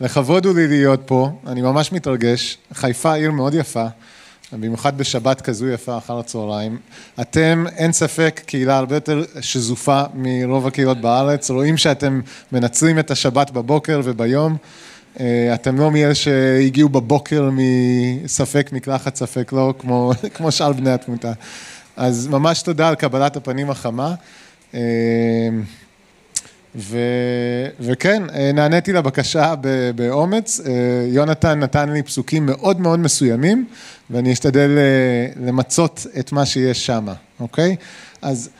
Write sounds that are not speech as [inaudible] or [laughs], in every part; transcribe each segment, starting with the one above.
לכבוד הוא לי להיות פה, אני ממש מתרגש. חיפה עיר מאוד יפה, במיוחד בשבת כזו יפה אחר הצהריים. אתם, אין ספק, קהילה הרבה יותר שזופה מרוב הקהילות בארץ. רואים שאתם מנצלים את השבת בבוקר וביום. אתם לא מאלה שהגיעו בבוקר מספק מקלחת, ספק לא, כמו, [laughs] כמו שאר בני התמותה. אז ממש תודה על קבלת הפנים החמה. וכן, נעניתי לבקשה באומץ, יונתן נתן לי פסוקים מאוד מאוד מסוימים ואני אשתדל למצות את מה שיש שמה, אוקיי? אז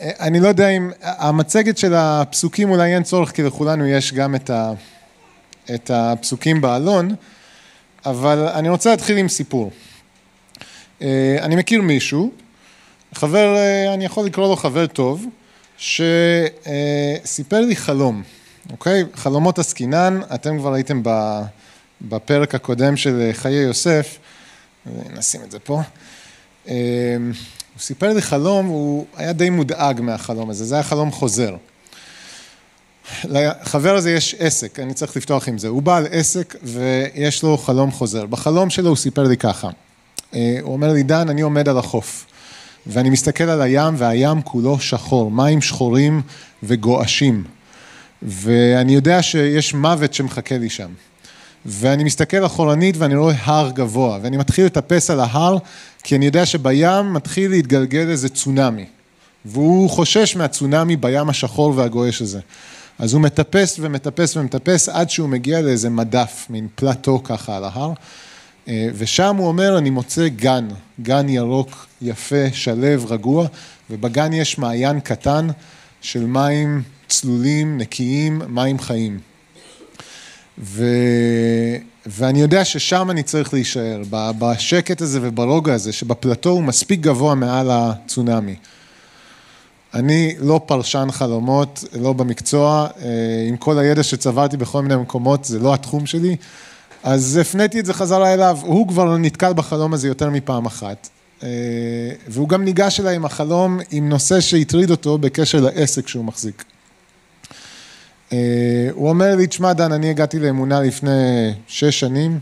אני לא יודע אם, המצגת של הפסוקים אולי אין צורך כי לכולנו יש גם את הפסוקים בעלון, אבל אני רוצה להתחיל עם סיפור. אני מכיר מישהו, חבר, אני יכול לקרוא לו חבר טוב, שסיפר לי חלום, אוקיי? חלומות עסקינן, אתם כבר הייתם בפרק הקודם של חיי יוסף, נשים את זה פה. הוא סיפר לי חלום, הוא היה די מודאג מהחלום הזה, זה היה חלום חוזר. לחבר הזה יש עסק, אני צריך לפתוח עם זה, הוא בעל עסק ויש לו חלום חוזר. בחלום שלו הוא סיפר לי ככה, הוא אומר לי, דן, אני עומד על החוף. ואני מסתכל על הים והים כולו שחור, מים שחורים וגועשים. ואני יודע שיש מוות שמחכה לי שם. ואני מסתכל אחורנית ואני רואה הר גבוה ואני מתחיל לטפס על ההר כי אני יודע שבים מתחיל להתגלגל איזה צונאמי. והוא חושש מהצונאמי בים השחור והגועש הזה. אז הוא מטפס ומטפס ומטפס עד שהוא מגיע לאיזה מדף, מין פלטו ככה על ההר ושם הוא אומר, אני מוצא גן, גן ירוק, יפה, שלו, רגוע, ובגן יש מעיין קטן של מים צלולים, נקיים, מים חיים. ואני יודע ששם אני צריך להישאר, בשקט הזה וברוגע הזה, שבפלטו הוא מספיק גבוה מעל הצונאמי. אני לא פרשן חלומות, לא במקצוע, עם כל הידע שצברתי בכל מיני מקומות, זה לא התחום שלי. אז הפניתי את זה חזרה אליו, הוא כבר נתקל בחלום הזה יותר מפעם אחת והוא גם ניגש אליי עם החלום עם נושא שהטריד אותו בקשר לעסק שהוא מחזיק. הוא אומר לי, תשמע דן, אני הגעתי לאמונה לפני שש שנים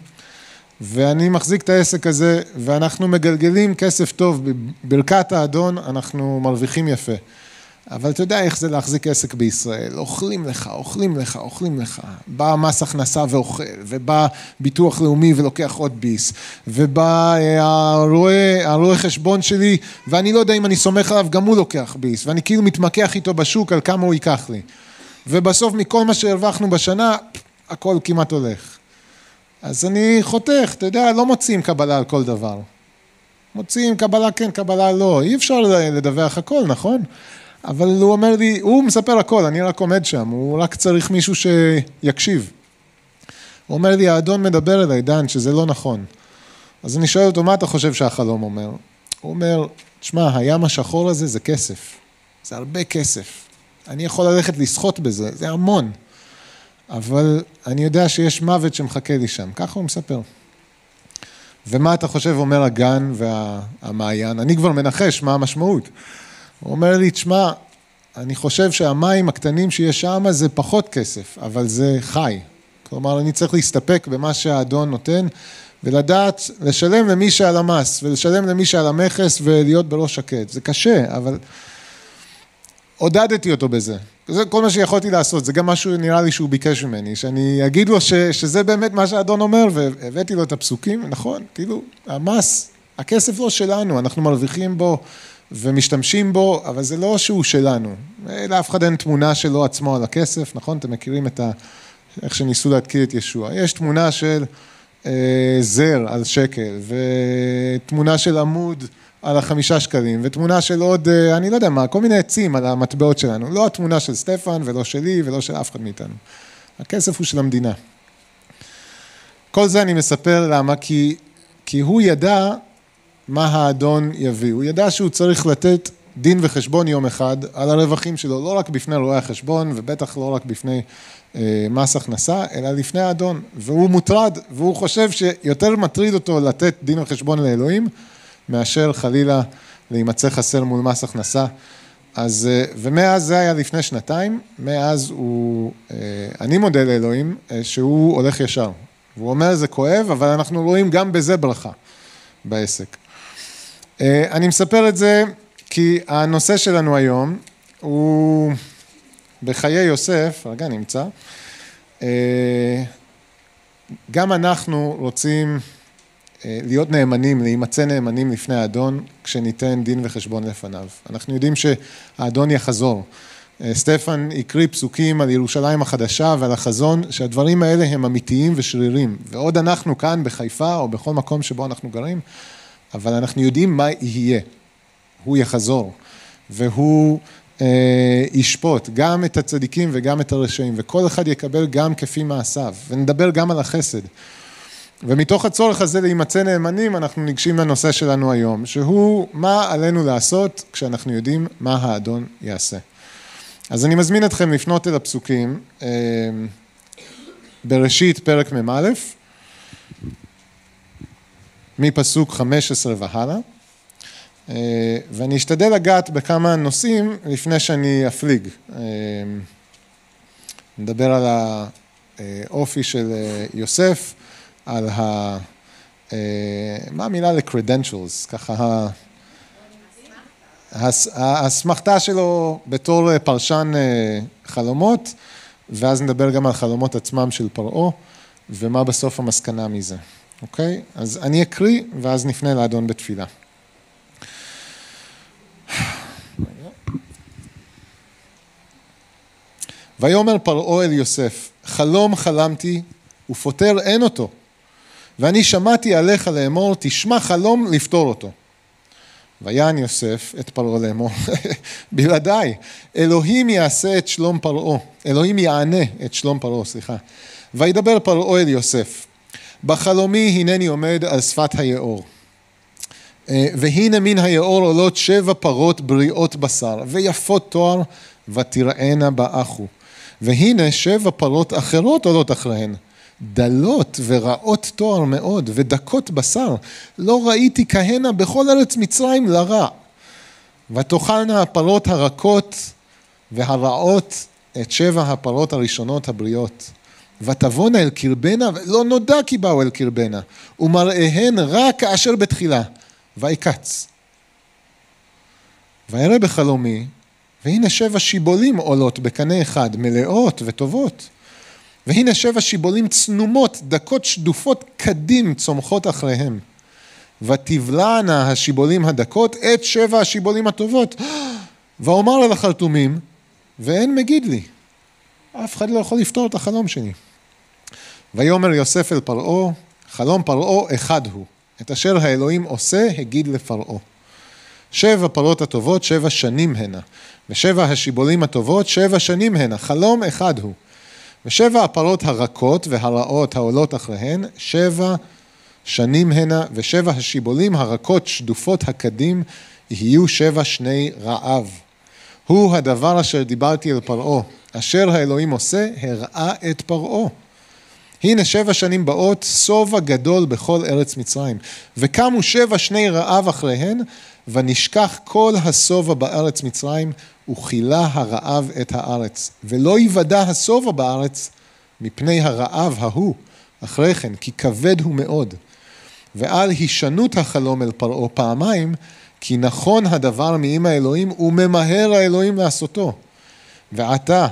ואני מחזיק את העסק הזה ואנחנו מגלגלים כסף טוב, בברכת האדון אנחנו מרוויחים יפה. אבל אתה יודע איך זה להחזיק עסק בישראל, אוכלים לך, אוכלים לך, אוכלים לך, בא מס הכנסה ואוכל, ובא ביטוח לאומי ולוקח עוד ביס, ובא הרואה חשבון שלי ואני לא יודע אם אני סומך עליו, גם הוא לוקח ביס, ואני כאילו מתמקח איתו בשוק על כמה הוא ייקח לי, ובסוף מכל מה שהרווחנו בשנה, הכל כמעט הולך. אז אני חותך, אתה יודע, לא מוצאים קבלה על כל דבר. מוצאים קבלה כן, קבלה לא, אי אפשר לדווח הכל, נכון? אבל הוא אומר לי, הוא מספר הכל, אני רק עומד שם, הוא רק צריך מישהו שיקשיב. הוא אומר לי, האדון מדבר אליי, דן, שזה לא נכון. אז אני שואל אותו, מה אתה חושב שהחלום אומר? הוא אומר, תשמע, הים השחור הזה זה כסף, זה הרבה כסף. אני יכול ללכת לשחות בזה, זה המון. אבל אני יודע שיש מוות שמחכה לי שם, ככה הוא מספר. ומה אתה חושב אומר הגן והמעיין? אני כבר מנחש מה המשמעות. הוא אומר לי, תשמע, אני חושב שהמים הקטנים שיש שם זה פחות כסף, אבל זה חי. כלומר, אני צריך להסתפק במה שהאדון נותן ולדעת לשלם למי שעל המס ולשלם למי שעל המכס ולהיות בראש שקט. זה קשה, אבל עודדתי אותו בזה. זה כל מה שיכולתי לעשות, זה גם משהו נראה לי שהוא ביקש ממני, שאני אגיד לו ש, שזה באמת מה שהאדון אומר והבאתי לו את הפסוקים, נכון, כאילו, המס, הכסף לא שלנו, אנחנו מרוויחים בו ומשתמשים בו, אבל זה לא שהוא שלנו, לאף אחד אין תמונה שלו עצמו על הכסף, נכון? אתם מכירים את ה... איך שניסו להתקיל את ישוע, יש תמונה של זר על שקל ותמונה של עמוד על החמישה שקלים ותמונה של עוד, אני לא יודע מה, כל מיני עצים על המטבעות שלנו, לא התמונה של סטפן ולא שלי ולא של אף אחד מאיתנו, הכסף הוא של המדינה. כל זה אני מספר למה? כי, כי הוא ידע מה האדון יביא. הוא ידע שהוא צריך לתת דין וחשבון יום אחד על הרווחים שלו, לא רק בפני רואי החשבון ובטח לא רק בפני מס הכנסה, אלא לפני האדון. והוא מוטרד, והוא חושב שיותר מטריד אותו לתת דין וחשבון לאלוהים, מאשר חלילה להימצא חסר מול מס הכנסה אז, ומאז זה היה לפני שנתיים, מאז הוא, אני מודה לאלוהים שהוא הולך ישר. והוא אומר זה כואב, אבל אנחנו רואים גם בזה ברכה בעסק. אני מספר את זה כי הנושא שלנו היום הוא בחיי יוסף, רגע נמצא, גם אנחנו רוצים להיות נאמנים, להימצא נאמנים לפני האדון כשניתן דין וחשבון לפניו. אנחנו יודעים שהאדון יחזור. סטפן הקריא פסוקים על ירושלים החדשה ועל החזון, שהדברים האלה הם אמיתיים ושרירים. ועוד אנחנו כאן בחיפה או בכל מקום שבו אנחנו גרים, אבל אנחנו יודעים מה יהיה. הוא יחזור, והוא אה, ישפוט גם את הצדיקים וגם את הרשעים, וכל אחד יקבל גם כפי מעשיו, ונדבר גם על החסד. ומתוך הצורך הזה להימצא נאמנים, אנחנו ניגשים לנושא שלנו היום, שהוא מה עלינו לעשות כשאנחנו יודעים מה האדון יעשה. אז אני מזמין אתכם לפנות אל הפסוקים אה, בראשית פרק מ"א, מפסוק 15 והלאה. אה, ואני אשתדל לגעת בכמה נושאים לפני שאני אפליג. אה, נדבר על האופי של אה, יוסף, על ה... מה המילה ל-credentials? ככה האסמכתה שלו בתור פרשן חלומות, ואז נדבר גם על חלומות עצמם של פרעה, ומה בסוף המסקנה מזה, אוקיי? אז אני אקריא, ואז נפנה לאדון בתפילה. ויאמר פרעה אל יוסף, חלום חלמתי ופותר אין אותו. ואני שמעתי עליך לאמור, תשמע חלום לפתור אותו. ויען יוסף את פרעה לאמור, [laughs] בלעדיי, אלוהים יעשה את שלום פרעה, אלוהים יענה את שלום פרעה, סליחה. וידבר פרעה אל יוסף, בחלומי הנני עומד על שפת היאור. אה, והנה מן היאור עולות שבע פרות בריאות בשר, ויפות תואר, ותראינה באחו. והנה שבע פרות אחרות עולות אחריהן, דלות ורעות תואר מאוד, ודקות בשר, לא ראיתי כהנה בכל ארץ מצרים לרע. ותאכלנה הפרות הרכות והרעות את שבע הפרות הראשונות הבריאות. ותבואנה אל קרבנה, ולא נודע כי באו אל קרבנה, ומראיהן רק כאשר בתחילה, ויקץ. וירא בחלומי והנה שבע שיבולים עולות בקנה אחד, מלאות וטובות. והנה שבע שיבולים צנומות, דקות שדופות קדים צומחות אחריהם. ותבלענה השיבולים הדקות את שבע השיבולים הטובות. [gasps] ואומר אל החרטומים, ואין מגיד לי. אף אחד לא יכול לפתור את החלום שלי. ויאמר יוסף אל פרעה, חלום פרעה אחד הוא. את אשר האלוהים עושה, הגיד לפרעה. שבע פרות הטובות, שבע שנים הנה. ושבע השיבולים הטובות, שבע שנים הנה, חלום אחד הוא. ושבע הפרות הרכות והרעות העולות אחריהן, שבע שנים הנה, ושבע השיבולים הרכות שדופות הקדים, יהיו שבע שני רעב. הוא הדבר אשר דיברתי אל פרעה, אשר האלוהים עושה, הראה את פרעה. הנה שבע שנים באות, שובע גדול בכל ארץ מצרים. וקמו שבע שני רעב אחריהן, ונשכח כל השובע בארץ מצרים, וכילה הרעב את הארץ. ולא יוודע השובע בארץ מפני הרעב ההוא אחרי כן, כי כבד הוא מאוד. ועל הישנות החלום אל פרעה פעמיים, כי נכון הדבר מעם האלוהים, וממהר האלוהים לעשותו. ועתה,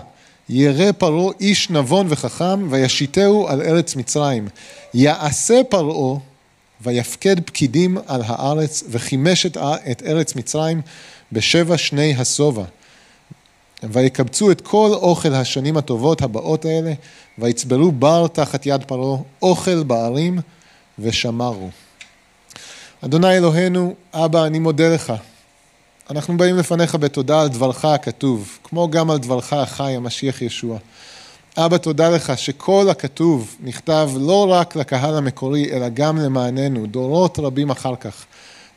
ירא פרעה איש נבון וחכם, וישיתהו על ארץ מצרים. יעשה פרעה ויפקד פקידים על הארץ, וחימש את, את ארץ מצרים בשבע שני השובע. ויקבצו את כל אוכל השנים הטובות הבאות האלה, ויצברו בר תחת יד פרעה, אוכל בערים, ושמרו. אדוני אלוהינו, אבא, אני מודה לך. אנחנו באים לפניך בתודה על דברך הכתוב, כמו גם על דברך החי, המשיח ישוע. אבא, תודה לך שכל הכתוב נכתב לא רק לקהל המקורי, אלא גם למעננו, דורות רבים אחר כך.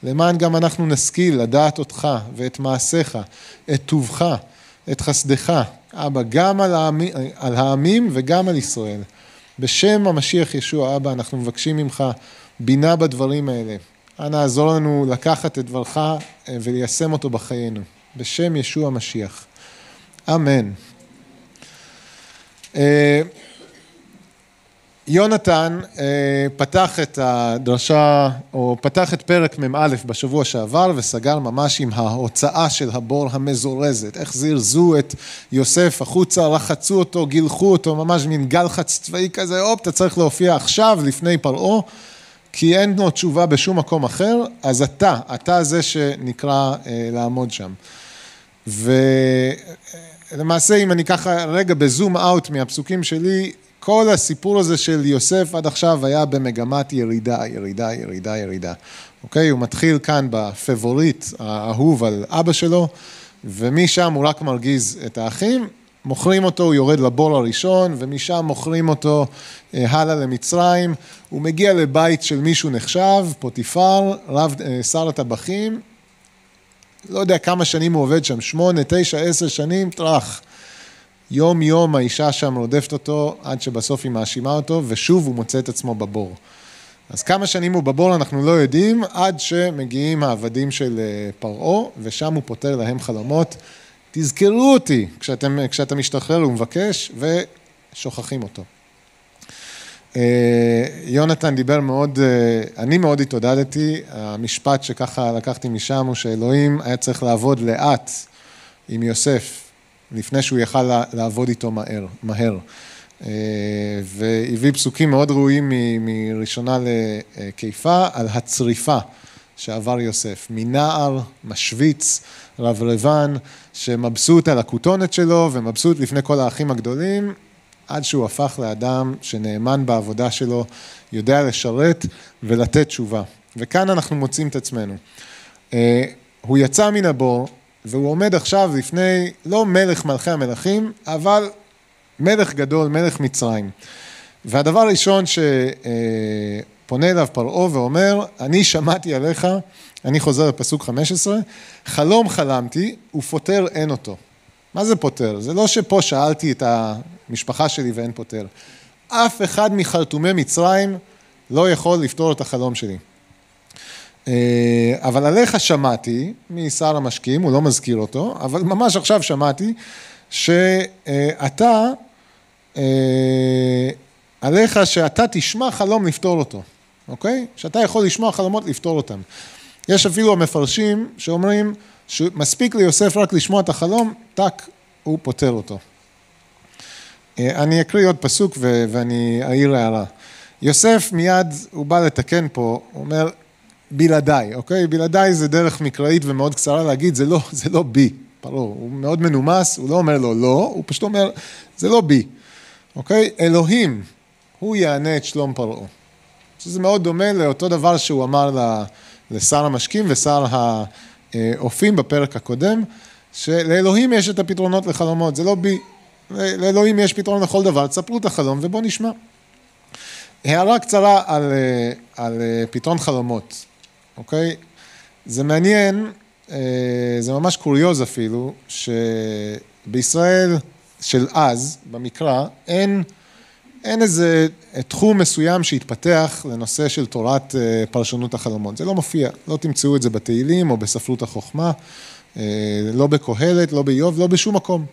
למען גם אנחנו נשכיל לדעת אותך ואת מעשיך, את טובך, את חסדך, אבא, גם על העמים, על העמים וגם על ישראל. בשם המשיח ישוע, אבא, אנחנו מבקשים ממך בינה בדברים האלה. אנא עזור לנו לקחת את דברך אה, וליישם אותו בחיינו. בשם ישוע המשיח. אמן. אה, יונתן אה, פתח את הדרשה, או פתח את פרק מ"א בשבוע שעבר וסגר ממש עם ההוצאה של הבור המזורזת, איך זירזו את יוסף החוצה, רחצו אותו, גילחו אותו, ממש מין גלחץ צבאי כזה, הופ, אתה צריך להופיע עכשיו לפני פרעה, כי אין לו תשובה בשום מקום אחר, אז אתה, אתה זה שנקרא אה, לעמוד שם. ולמעשה, אם אני ככה רגע בזום אאוט מהפסוקים שלי, כל הסיפור הזה של יוסף עד עכשיו היה במגמת ירידה, ירידה, ירידה, ירידה. אוקיי? הוא מתחיל כאן בפבוריט האהוב על אבא שלו, ומשם הוא רק מרגיז את האחים, מוכרים אותו, הוא יורד לבור הראשון, ומשם מוכרים אותו אה, הלאה למצרים. הוא מגיע לבית של מישהו נחשב, פוטיפר, רב אה, שר הטבחים, לא יודע כמה שנים הוא עובד שם, שמונה, תשע, עשר שנים, טראח. יום יום האישה שם רודפת אותו עד שבסוף היא מאשימה אותו ושוב הוא מוצא את עצמו בבור. אז כמה שנים הוא בבור אנחנו לא יודעים עד שמגיעים העבדים של אה, פרעה ושם הוא פותר להם חלומות. תזכרו אותי כשאתם, כשאתה משתחרר הוא מבקש ושוכחים אותו. אה, יונתן דיבר מאוד, אה, אני מאוד התעודדתי, המשפט שככה לקחתי משם הוא שאלוהים היה צריך לעבוד לאט עם יוסף לפני שהוא יכל לעבוד איתו מהר. מהר. אה, והביא פסוקים מאוד ראויים מראשונה לקיפה על הצריפה שעבר יוסף, מנער, משוויץ, רברבן, שמבסוט על הכותונת שלו ומבסוט לפני כל האחים הגדולים, עד שהוא הפך לאדם שנאמן בעבודה שלו, יודע לשרת ולתת תשובה. וכאן אנחנו מוצאים את עצמנו. אה, הוא יצא מן הבור, והוא עומד עכשיו לפני, לא מלך מלכי המלכים, אבל מלך גדול, מלך מצרים. והדבר הראשון שפונה אליו פרעה ואומר, אני שמעתי עליך, אני חוזר לפסוק 15, חלום חלמתי ופותר אין אותו. מה זה פותר? זה לא שפה שאלתי את המשפחה שלי ואין פותר. אף אחד מחרטומי מצרים לא יכול לפתור את החלום שלי. אה, אבל עליך שמעתי, משר המשקיעים, הוא לא מזכיר אותו, אבל ממש עכשיו שמעתי שאתה, אה, עליך שאתה תשמע חלום לפתור אותו, אוקיי? שאתה יכול לשמוע חלומות לפתור אותם. יש אפילו המפרשים שאומרים שמספיק ליוסף רק לשמוע את החלום, טאק, הוא פותר אותו. אה, אני אקריא עוד פסוק ואני אעיר הערה. יוסף מיד, הוא בא לתקן פה, הוא אומר, בלעדיי, אוקיי? בלעדיי זה דרך מקראית ומאוד קצרה להגיד, זה לא, [laughs] זה לא בי, פרעה, הוא מאוד מנומס, הוא לא אומר לו לא, הוא פשוט אומר, זה לא בי, אוקיי? אלוהים, הוא יענה את שלום פרעה. שזה מאוד דומה לאותו דבר שהוא אמר לשר המשקים ושר האופים בפרק הקודם, שלאלוהים יש את הפתרונות לחלומות, זה לא בי, לאלוהים יש פתרון לכל דבר, תספרו את החלום ובואו נשמע. הערה קצרה על, על פתרון חלומות. אוקיי? זה מעניין, אה, זה ממש קוריוז אפילו, שבישראל של אז, במקרא, אין, אין איזה תחום מסוים שהתפתח לנושא של תורת אה, פרשנות החלומות. זה לא מופיע, לא תמצאו את זה בתהילים או בספרות החוכמה, אה, לא בקהלת, לא באיוב, לא בשום מקום.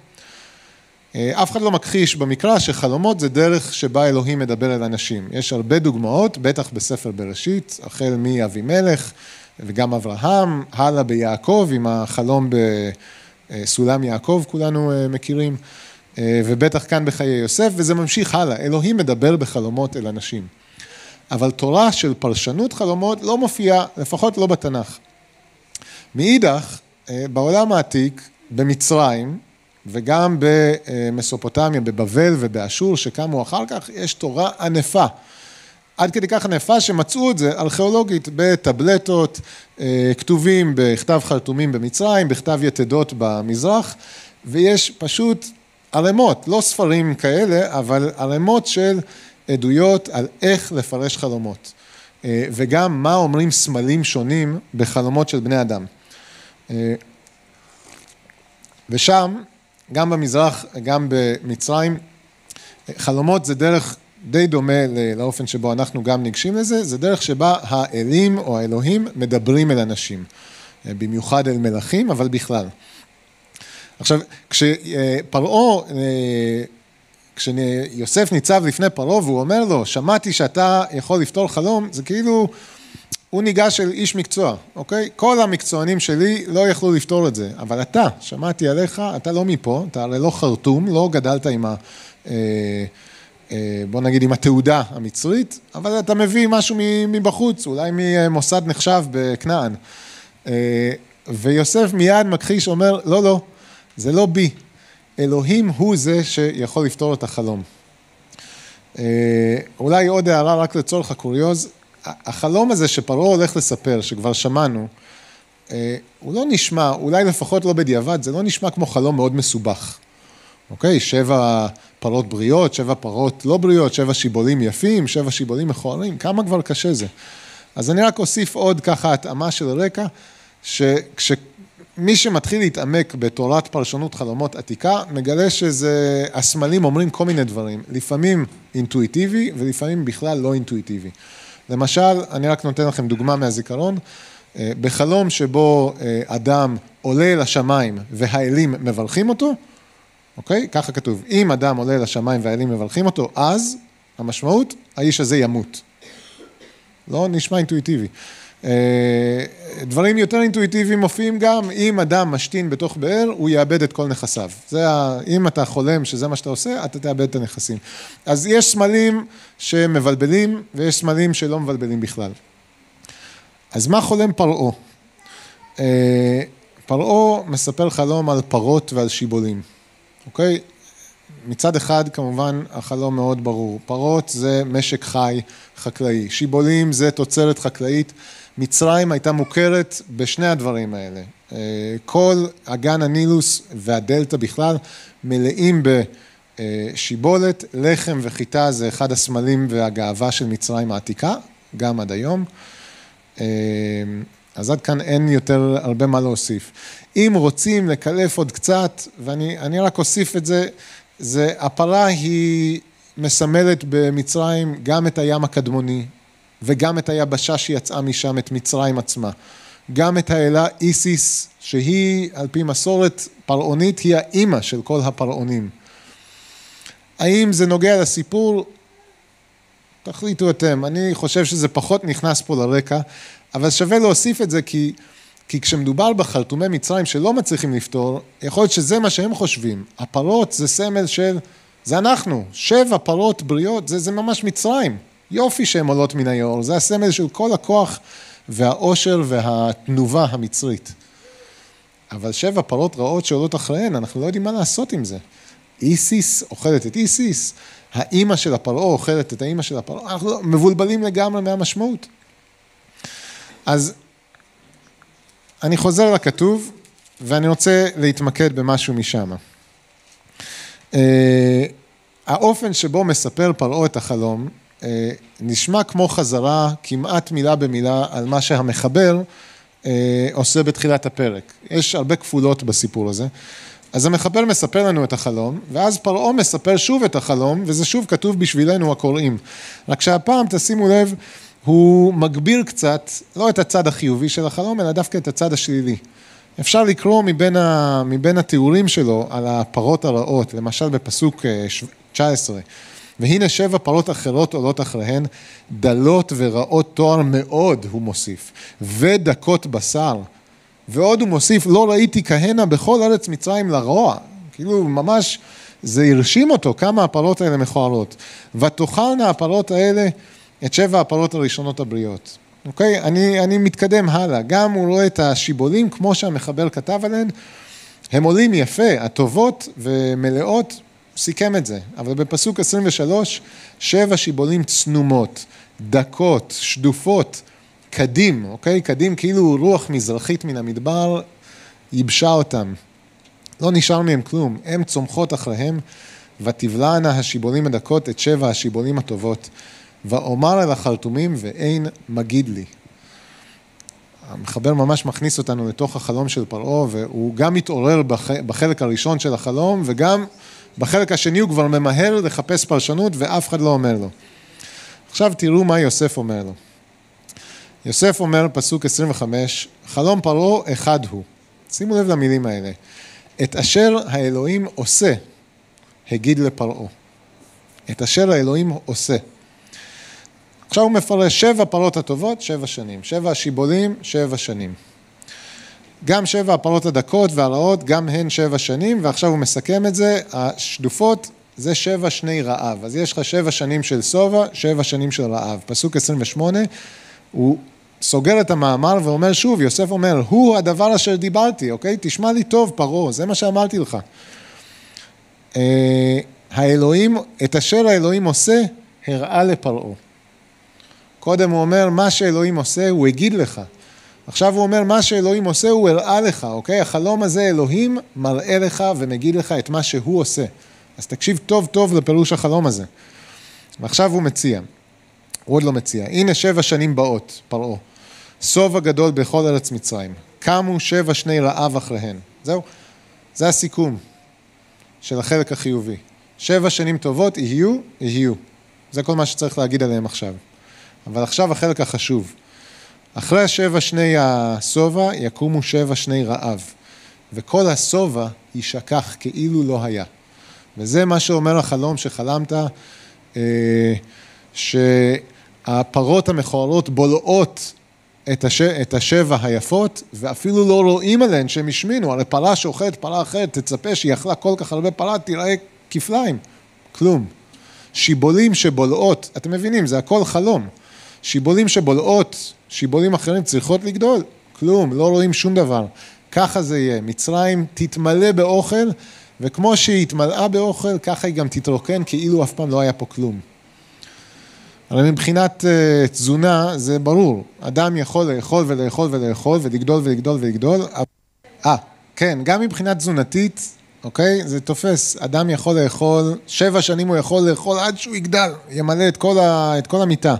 אף אחד לא מכחיש במקרא שחלומות זה דרך שבה אלוהים מדבר אל אנשים. יש הרבה דוגמאות, בטח בספר בראשית, החל מאבימלך וגם אברהם, הלאה ביעקב עם החלום בסולם יעקב, כולנו אה, מכירים, אה, ובטח כאן בחיי יוסף, וזה ממשיך הלאה. אלוהים מדבר בחלומות אל אנשים. אבל תורה של פרשנות חלומות לא מופיעה, לפחות לא בתנ"ך. מאידך, אה, בעולם העתיק, במצרים, וגם במסופוטמיה, בבבל ובאשור שקמו אחר כך, יש תורה ענפה. עד כדי כך ענפה שמצאו את זה ארכיאולוגית בטבלטות, אה, כתובים בכתב חרטומים במצרים, בכתב יתדות במזרח, ויש פשוט ערימות, לא ספרים כאלה, אבל ערימות של עדויות על איך לפרש חלומות. אה, וגם מה אומרים סמלים שונים בחלומות של בני אדם. אה, ושם גם במזרח, גם במצרים, חלומות זה דרך די דומה לאופן שבו אנחנו גם ניגשים לזה, זה דרך שבה האלים או האלוהים מדברים אל אנשים, במיוחד אל מלכים, אבל בכלל. עכשיו, כשפרעה, כשיוסף ניצב לפני פרעה והוא אומר לו, שמעתי שאתה יכול לפתור חלום, זה כאילו, הוא ניגש אל איש מקצוע, אוקיי? כל המקצוענים שלי לא יכלו לפתור את זה, אבל אתה, שמעתי עליך, אתה לא מפה, אתה הרי לא חרטום, לא גדלת עם ה... בוא נגיד עם התעודה המצרית, אבל אתה מביא משהו מבחוץ, אולי ממוסד נחשב בכנען. ויוסף מיד מכחיש, אומר, לא, לא, זה לא בי, אלוהים הוא זה שיכול לפתור את החלום. אולי עוד הערה רק לצורך הקוריוז, החלום הזה שפרעה הולך לספר, שכבר שמענו, הוא לא נשמע, אולי לפחות לא בדיעבד, זה לא נשמע כמו חלום מאוד מסובך. אוקיי? שבע פרות בריאות, שבע פרות לא בריאות, שבע שיבולים יפים, שבע שיבולים מכוערים, כמה כבר קשה זה. אז אני רק אוסיף עוד ככה התאמה של רקע, שכשמי שמתחיל להתעמק בתורת פרשנות חלומות עתיקה, מגלה שזה, הסמלים אומרים כל מיני דברים, לפעמים אינטואיטיבי ולפעמים בכלל לא אינטואיטיבי. למשל, אני רק נותן לכם דוגמה מהזיכרון, בחלום שבו אדם עולה לשמיים והאלים מברכים אותו, אוקיי? ככה כתוב, אם אדם עולה לשמיים והאלים מברכים אותו, אז המשמעות, האיש הזה ימות. לא נשמע אינטואיטיבי. דברים יותר אינטואיטיביים מופיעים גם, אם אדם משתין בתוך באר, הוא יאבד את כל נכסיו. זה ה... אם אתה חולם שזה מה שאתה עושה, אתה תאבד את הנכסים. אז יש סמלים שמבלבלים, ויש סמלים שלא מבלבלים בכלל. אז מה חולם פרעה? פרעה מספר חלום על פרות ועל שיבולים. אוקיי? מצד אחד כמובן החלום מאוד ברור, פרות זה משק חי חקלאי, שיבולים זה תוצרת חקלאית, מצרים הייתה מוכרת בשני הדברים האלה, כל אגן הנילוס והדלתא בכלל מלאים בשיבולת, לחם וחיטה זה אחד הסמלים והגאווה של מצרים העתיקה, גם עד היום, אז עד כאן אין יותר הרבה מה להוסיף. אם רוצים לקלף עוד קצת, ואני רק אוסיף את זה, זה הפרה היא מסמלת במצרים גם את הים הקדמוני וגם את היבשה שיצאה משם, את מצרים עצמה. גם את האלה איסיס, שהיא על פי מסורת פרעונית, היא האימא של כל הפרעונים. האם זה נוגע לסיפור? תחליטו אתם, אני חושב שזה פחות נכנס פה לרקע, אבל שווה להוסיף את זה כי כי כשמדובר בחרטומי מצרים שלא מצליחים לפתור, יכול להיות שזה מה שהם חושבים. הפרות זה סמל של, זה אנחנו, שבע פרות בריאות, זה, זה ממש מצרים. יופי שהן עולות מן היאור, זה הסמל של כל הכוח והעושר והתנובה המצרית. אבל שבע פרות רעות שעולות אחריהן, אנחנו לא יודעים מה לעשות עם זה. איסיס אוכלת את איסיס, האימא של הפרעה אוכלת את האימא של הפרעה, אנחנו לא, מבולבלים לגמרי מהמשמעות. אז אני חוזר לכתוב, ואני רוצה להתמקד במשהו משם. האופן שבו מספר פרעה את החלום, נשמע כמו חזרה כמעט מילה במילה על מה שהמחבר עושה בתחילת הפרק. יש הרבה כפולות בסיפור הזה. אז המחבר מספר לנו את החלום, ואז פרעה מספר שוב את החלום, וזה שוב כתוב בשבילנו הקוראים. רק שהפעם תשימו לב, הוא מגביר קצת, לא את הצד החיובי של החלום, אלא דווקא את הצד השלילי. אפשר לקרוא מבין, ה, מבין התיאורים שלו על הפרות הרעות, למשל בפסוק 19, והנה שבע פרות אחרות עולות אחריהן, דלות ורעות תואר מאוד, הוא מוסיף, ודקות בשר. ועוד הוא מוסיף, לא ראיתי כהנה בכל ארץ מצרים לרוע. כאילו, ממש, זה הרשים אותו, כמה הפרות האלה מכוערות. ותאכלנה הפרות האלה את שבע הפרות הראשונות הבריאות. אוקיי? אני, אני מתקדם הלאה. גם הוא רואה את השיבולים, כמו שהמחבר כתב עליהן, הם עולים יפה, הטובות ומלאות, סיכם את זה. אבל בפסוק 23, שבע שיבולים צנומות, דקות, שדופות, קדים, אוקיי? קדים כאילו רוח מזרחית מן המדבר ייבשה אותם. לא נשאר מהם כלום, הם צומחות אחריהם, ותבלענה השיבולים הדקות את שבע השיבולים הטובות. ואומר אל החרטומים ואין מגיד לי. המחבר ממש מכניס אותנו לתוך החלום של פרעה, והוא גם מתעורר בחלק הראשון של החלום, וגם בחלק השני הוא כבר ממהר לחפש פרשנות, ואף אחד לא אומר לו. עכשיו תראו מה יוסף אומר לו. יוסף אומר, פסוק 25, חלום פרעה אחד הוא. שימו לב למילים האלה. את אשר האלוהים עושה, הגיד לפרעה. את אשר האלוהים עושה. עכשיו הוא מפרש שבע פרות הטובות, שבע שנים. שבע השיבולים, שבע שנים. גם שבע הפרות הדקות והרעות, גם הן שבע שנים, ועכשיו הוא מסכם את זה, השדופות זה שבע שני רעב. אז יש לך שבע שנים של שובע, שבע שנים של רעב. פסוק 28, הוא סוגר את המאמר ואומר שוב, יוסף אומר, הוא הדבר אשר דיברתי, אוקיי? תשמע לי טוב, פרעה, זה מה שאמרתי לך. אה, האלוהים, את אשר האלוהים עושה, הראה לפרעה. קודם הוא אומר, מה שאלוהים עושה, הוא הגיד לך. עכשיו הוא אומר, מה שאלוהים עושה, הוא הראה לך, אוקיי? החלום הזה, אלוהים מראה לך ומגיד לך את מה שהוא עושה. אז תקשיב טוב טוב לפירוש החלום הזה. ועכשיו הוא מציע, הוא עוד לא מציע, הנה שבע שנים באות, פרעה, סוב הגדול בכל ארץ מצרים, קמו שבע שני רעב אחריהן. זהו, זה הסיכום של החלק החיובי. שבע שנים טובות יהיו, יהיו. זה כל מה שצריך להגיד עליהם עכשיו. אבל עכשיו החלק החשוב. אחרי השבע שני השובע יקומו שבע שני רעב, וכל השובע יישכח כאילו לא היה. וזה מה שאומר החלום שחלמת, אה, שהפרות המכוערות בולעות את, הש... את השבע היפות, ואפילו לא רואים עליהן שהם השמינו, הרי פרה שאוכלת פרה אחרת, תצפה שהיא אכלה כל כך הרבה פרה, תראה כפליים, כלום. שיבולים שבולעות, אתם מבינים, זה הכל חלום. שיבולים שבולעות, שיבולים אחרים צריכות לגדול, כלום, לא רואים שום דבר. ככה זה יהיה, מצרים תתמלא באוכל, וכמו שהיא התמלאה באוכל, ככה היא גם תתרוקן כאילו אף פעם לא היה פה כלום. הרי מבחינת uh, תזונה זה ברור, אדם יכול לאכול ולאכול ולאכול ולגדול ולגדול ולגדול. אה, כן, גם מבחינה תזונתית, אוקיי? זה תופס, אדם יכול לאכול, שבע שנים הוא יכול לאכול עד שהוא יגדל, ימלא את כל, ה, את כל המיטה.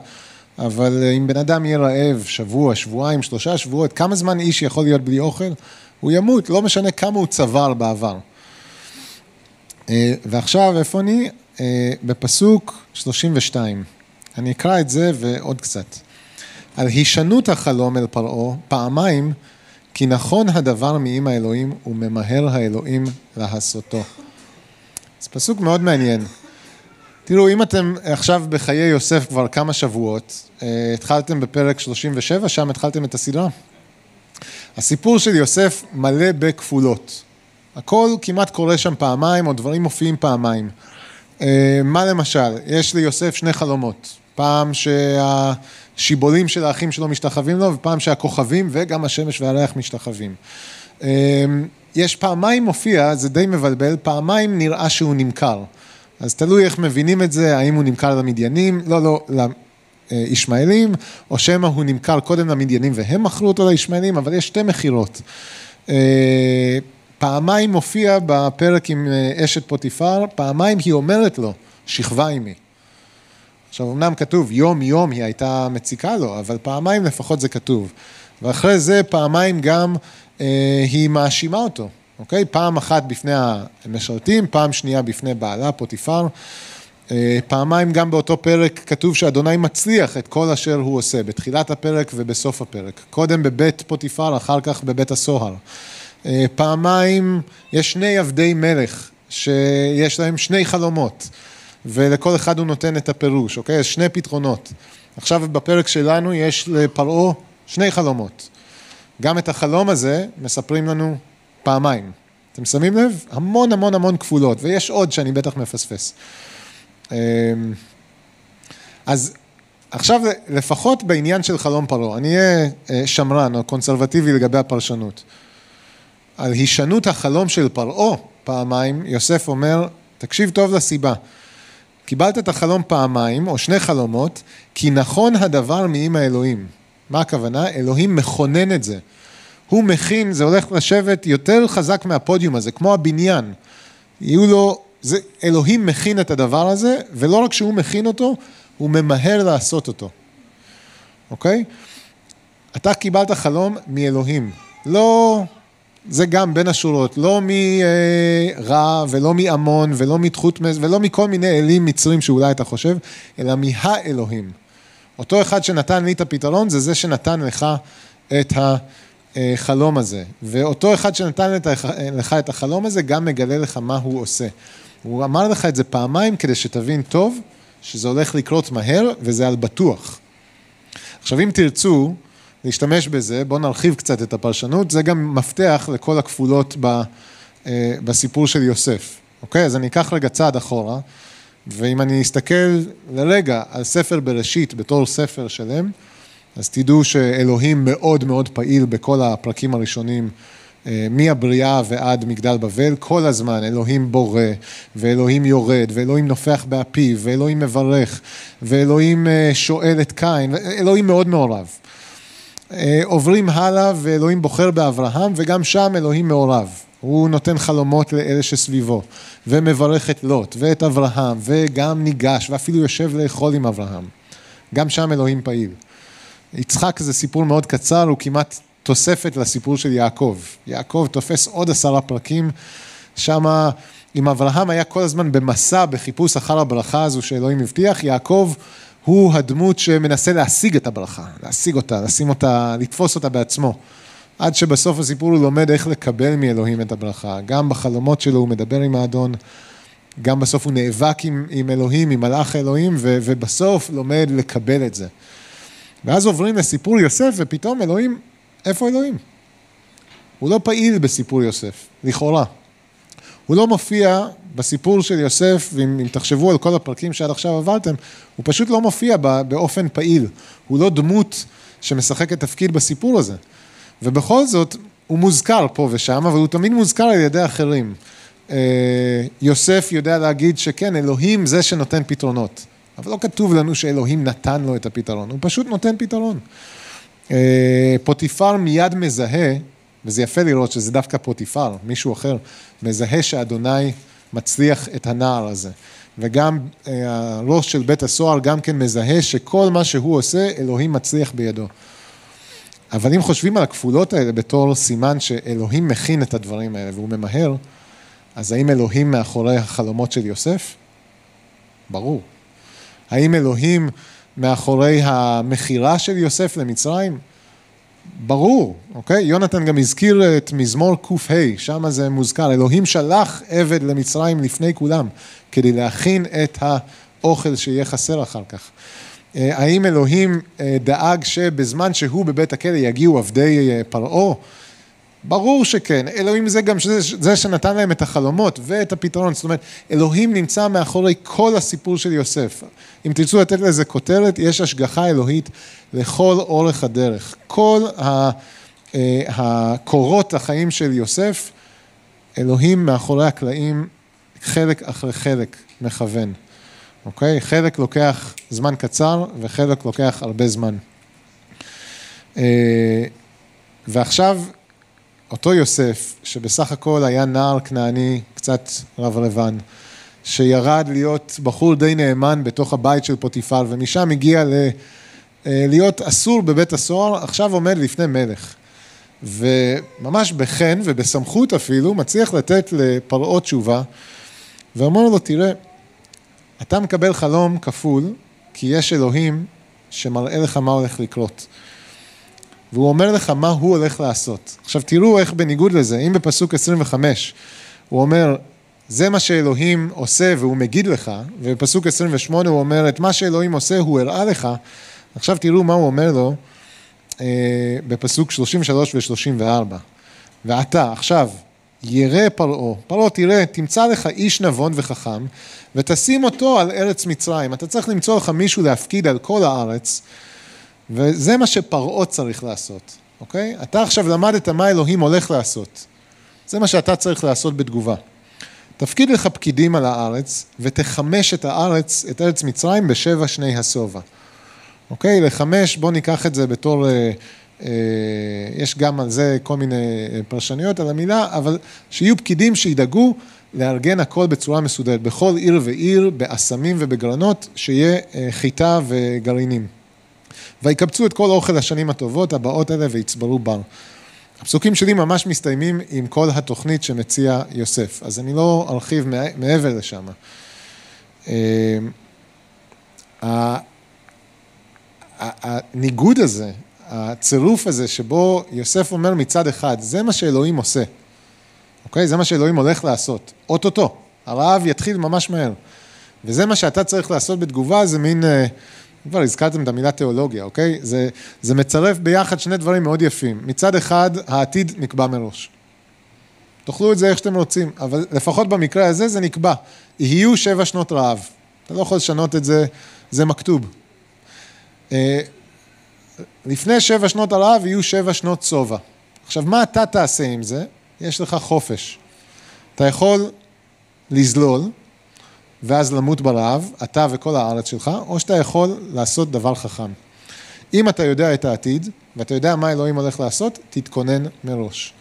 אבל אה, אם בן אדם יהיה רעב שבוע, שבועיים, שלושה שבועות, כמה זמן איש יכול להיות בלי אוכל? הוא ימות, לא משנה כמה הוא צבר בעבר. אה, ועכשיו, איפה אני? אה, בפסוק 32. אני אקרא את זה ועוד קצת. על הישנות החלום אל פרעה, פעמיים, כי נכון הדבר מעם האלוהים וממהר האלוהים לעשותו. זה פסוק מאוד מעניין. תראו, אם אתם עכשיו בחיי יוסף כבר כמה שבועות, אה, התחלתם בפרק 37, שם התחלתם את הסדרה. הסיפור של יוסף מלא בכפולות. הכל כמעט קורה שם פעמיים, או דברים מופיעים פעמיים. אה, מה למשל? יש ליוסף שני חלומות. פעם שהשיבולים של האחים שלו משתחווים לו, ופעם שהכוכבים וגם השמש והריח משתחווים. אה, יש פעמיים מופיע, זה די מבלבל, פעמיים נראה שהוא נמכר. אז תלוי איך מבינים את זה, האם הוא נמכר למדיינים, לא, לא, לישמעאלים, או שמא הוא נמכר קודם למדיינים והם מכרו אותו לישמעאלים, אבל יש שתי מכירות. אה, פעמיים מופיע בפרק עם אה, אשת פוטיפר, פעמיים היא אומרת לו, שכבה עימי. עכשיו, אמנם כתוב יום יום היא הייתה מציקה לו, אבל פעמיים לפחות זה כתוב. ואחרי זה פעמיים גם אה, היא מאשימה אותו. אוקיי? פעם אחת בפני המשרתים, פעם שנייה בפני בעלה, פוטיפר. אה, פעמיים גם באותו פרק כתוב שאדוני מצליח את כל אשר הוא עושה, בתחילת הפרק ובסוף הפרק. קודם בבית פוטיפר, אחר כך בבית הסוהר. אה, פעמיים יש שני עבדי מלך, שיש להם שני חלומות, ולכל אחד הוא נותן את הפירוש, אוקיי? יש שני פתרונות. עכשיו בפרק שלנו יש לפרעה שני חלומות. גם את החלום הזה מספרים לנו פעמיים. אתם שמים לב? המון המון המון כפולות, ויש עוד שאני בטח מפספס. אמ, אז עכשיו לפחות בעניין של חלום פרעה, אני אהיה אה, שמרן או קונסרבטיבי לגבי הפרשנות. על הישנות החלום של פרעה פעמיים, יוסף אומר, תקשיב טוב לסיבה. קיבלת את החלום פעמיים, או שני חלומות, כי נכון הדבר מעם האלוהים. מה הכוונה? אלוהים מכונן את זה. הוא מכין, זה הולך לשבת יותר חזק מהפודיום הזה, כמו הבניין. יהיו לו, זה, אלוהים מכין את הדבר הזה, ולא רק שהוא מכין אותו, הוא ממהר לעשות אותו, אוקיי? אתה קיבלת חלום מאלוהים, לא, זה גם בין השורות, לא מרע ולא מעמון ולא מתחותמס ולא מכל מיני אלים מצרים שאולי אתה חושב, אלא מהאלוהים. אותו אחד שנתן לי את הפתרון זה זה שנתן לך את ה... החלום הזה. ואותו אחד שנתן לך את החלום הזה, גם מגלה לך מה הוא עושה. הוא אמר לך את זה פעמיים כדי שתבין טוב שזה הולך לקרות מהר וזה על בטוח. עכשיו, אם תרצו להשתמש בזה, בואו נרחיב קצת את הפרשנות, זה גם מפתח לכל הכפולות ב, אה, בסיפור של יוסף. אוקיי? אז אני אקח רגע צעד אחורה, ואם אני אסתכל לרגע על ספר בראשית בתור ספר שלם, אז תדעו שאלוהים מאוד מאוד פעיל בכל הפרקים הראשונים, אה, מהבריאה ועד מגדל בבל, כל הזמן אלוהים בורא, ואלוהים יורד, ואלוהים נופח באפיו, ואלוהים מברך, ואלוהים אה, שואל את קין, אלוהים מאוד מעורב. אה, עוברים הלאה ואלוהים בוחר באברהם, וגם שם אלוהים מעורב. הוא נותן חלומות לאלה שסביבו, ומברך את לוט, ואת אברהם, וגם ניגש, ואפילו יושב לאכול עם אברהם. גם שם אלוהים פעיל. יצחק זה סיפור מאוד קצר, הוא כמעט תוספת לסיפור של יעקב. יעקב תופס עוד עשרה פרקים, שם אם אברהם היה כל הזמן במסע, בחיפוש אחר הברכה הזו שאלוהים הבטיח, יעקב הוא הדמות שמנסה להשיג את הברכה, להשיג אותה, לשים אותה, לתפוס אותה בעצמו. עד שבסוף הסיפור הוא לומד איך לקבל מאלוהים את הברכה. גם בחלומות שלו הוא מדבר עם האדון, גם בסוף הוא נאבק עם, עם אלוהים, עם מלאך אלוהים, ו, ובסוף לומד לקבל את זה. ואז עוברים לסיפור יוסף, ופתאום אלוהים, איפה אלוהים? הוא לא פעיל בסיפור יוסף, לכאורה. הוא לא מופיע בסיפור של יוסף, ואם תחשבו על כל הפרקים שעד עכשיו עברתם, הוא פשוט לא מופיע באופן פעיל. הוא לא דמות שמשחקת תפקיד בסיפור הזה. ובכל זאת, הוא מוזכר פה ושם, אבל הוא תמיד מוזכר על ידי אחרים. אה, יוסף יודע להגיד שכן, אלוהים זה שנותן פתרונות. אבל לא כתוב לנו שאלוהים נתן לו את הפתרון, הוא פשוט נותן פתרון. אה, פוטיפר מיד מזהה, וזה יפה לראות שזה דווקא פוטיפר, מישהו אחר, מזהה שאדוני מצליח את הנער הזה. וגם אה, הראש של בית הסוהר גם כן מזהה שכל מה שהוא עושה, אלוהים מצליח בידו. אבל אם חושבים על הכפולות האלה בתור סימן שאלוהים מכין את הדברים האלה והוא ממהר, אז האם אלוהים מאחורי החלומות של יוסף? ברור. האם אלוהים מאחורי המכירה של יוסף למצרים? ברור, אוקיי? יונתן גם הזכיר את מזמור קה, שם זה מוזכר, אלוהים שלח עבד למצרים לפני כולם, כדי להכין את האוכל שיהיה חסר אחר כך. אה, האם אלוהים אה, דאג שבזמן שהוא בבית הכלא יגיעו עבדי אה, פרעה? ברור שכן, אלוהים זה גם שזה, זה שנתן להם את החלומות ואת הפתרון, זאת אומרת, אלוהים נמצא מאחורי כל הסיפור של יוסף. אם תרצו לתת לזה כותרת, יש השגחה אלוהית לכל אורך הדרך. כל הקורות החיים של יוסף, אלוהים מאחורי הקלעים, חלק אחרי חלק מכוון. אוקיי? חלק לוקח זמן קצר וחלק לוקח הרבה זמן. אה, ועכשיו, אותו יוסף, שבסך הכל היה נער כנעני, קצת רברבן, שירד להיות בחור די נאמן בתוך הבית של פוטיפר, ומשם הגיע ל... אה, להיות אסור בבית הסוהר, עכשיו עומד לפני מלך. וממש בחן ובסמכות אפילו, מצליח לתת לפרעה תשובה, ואומר לו, תראה, אתה מקבל חלום כפול, כי יש אלוהים שמראה לך מה הולך לקרות. והוא אומר לך מה הוא הולך לעשות. עכשיו תראו איך בניגוד לזה, אם בפסוק 25 הוא אומר, זה מה שאלוהים עושה והוא מגיד לך, ובפסוק 28 הוא אומר, את מה שאלוהים עושה הוא הראה לך, עכשיו תראו מה הוא אומר לו אה, בפסוק 33 ו-34. ואתה, עכשיו, ירא פרעה, פרעה תראה, תמצא לך איש נבון וחכם, ותשים אותו על ארץ מצרים. אתה צריך למצוא לך מישהו להפקיד על כל הארץ, וזה מה שפרעה צריך לעשות, אוקיי? אתה עכשיו למדת מה אלוהים הולך לעשות. זה מה שאתה צריך לעשות בתגובה. תפקיד לך פקידים על הארץ, ותחמש את הארץ, את ארץ מצרים, בשבע שני השובע. אוקיי? לחמש, בואו ניקח את זה בתור... אה, אה, יש גם על זה כל מיני אה, פרשנויות על המילה, אבל שיהיו פקידים שידאגו לארגן הכל בצורה מסודרת, בכל עיר ועיר, באסמים ובגרנות, שיהיה אה, חיטה וגרעינים. ויקבצו את כל אוכל השנים הטובות הבאות האלה ויצברו בר. הפסוקים שלי ממש מסתיימים עם כל התוכנית שמציע יוסף, אז אני לא ארחיב מעבר לשם. הניגוד הזה הצירוף הזה שבו יוסף אומר מצד אחד, זה מה שאלוהים עושה, אוקיי? זה מה שאלוהים הולך לעשות, אוטוטו, הרעב יתחיל ממש מהר. וזה מה שאתה צריך לעשות בתגובה, זה מין, אה, כבר הזכרתם את המילה תיאולוגיה, אוקיי? זה, זה מצרף ביחד שני דברים מאוד יפים. מצד אחד, העתיד נקבע מראש. תאכלו את זה איך שאתם רוצים, אבל לפחות במקרה הזה זה נקבע. יהיו שבע שנות רעב. אתה לא יכול לשנות את זה, זה מכתוב. אה, לפני שבע שנות הרעב יהיו שבע שנות שובע. עכשיו, מה אתה תעשה עם זה? יש לך חופש. אתה יכול לזלול, ואז למות ברעב, אתה וכל הארץ שלך, או שאתה יכול לעשות דבר חכם. אם אתה יודע את העתיד, ואתה יודע מה אלוהים הולך לעשות, תתכונן מראש.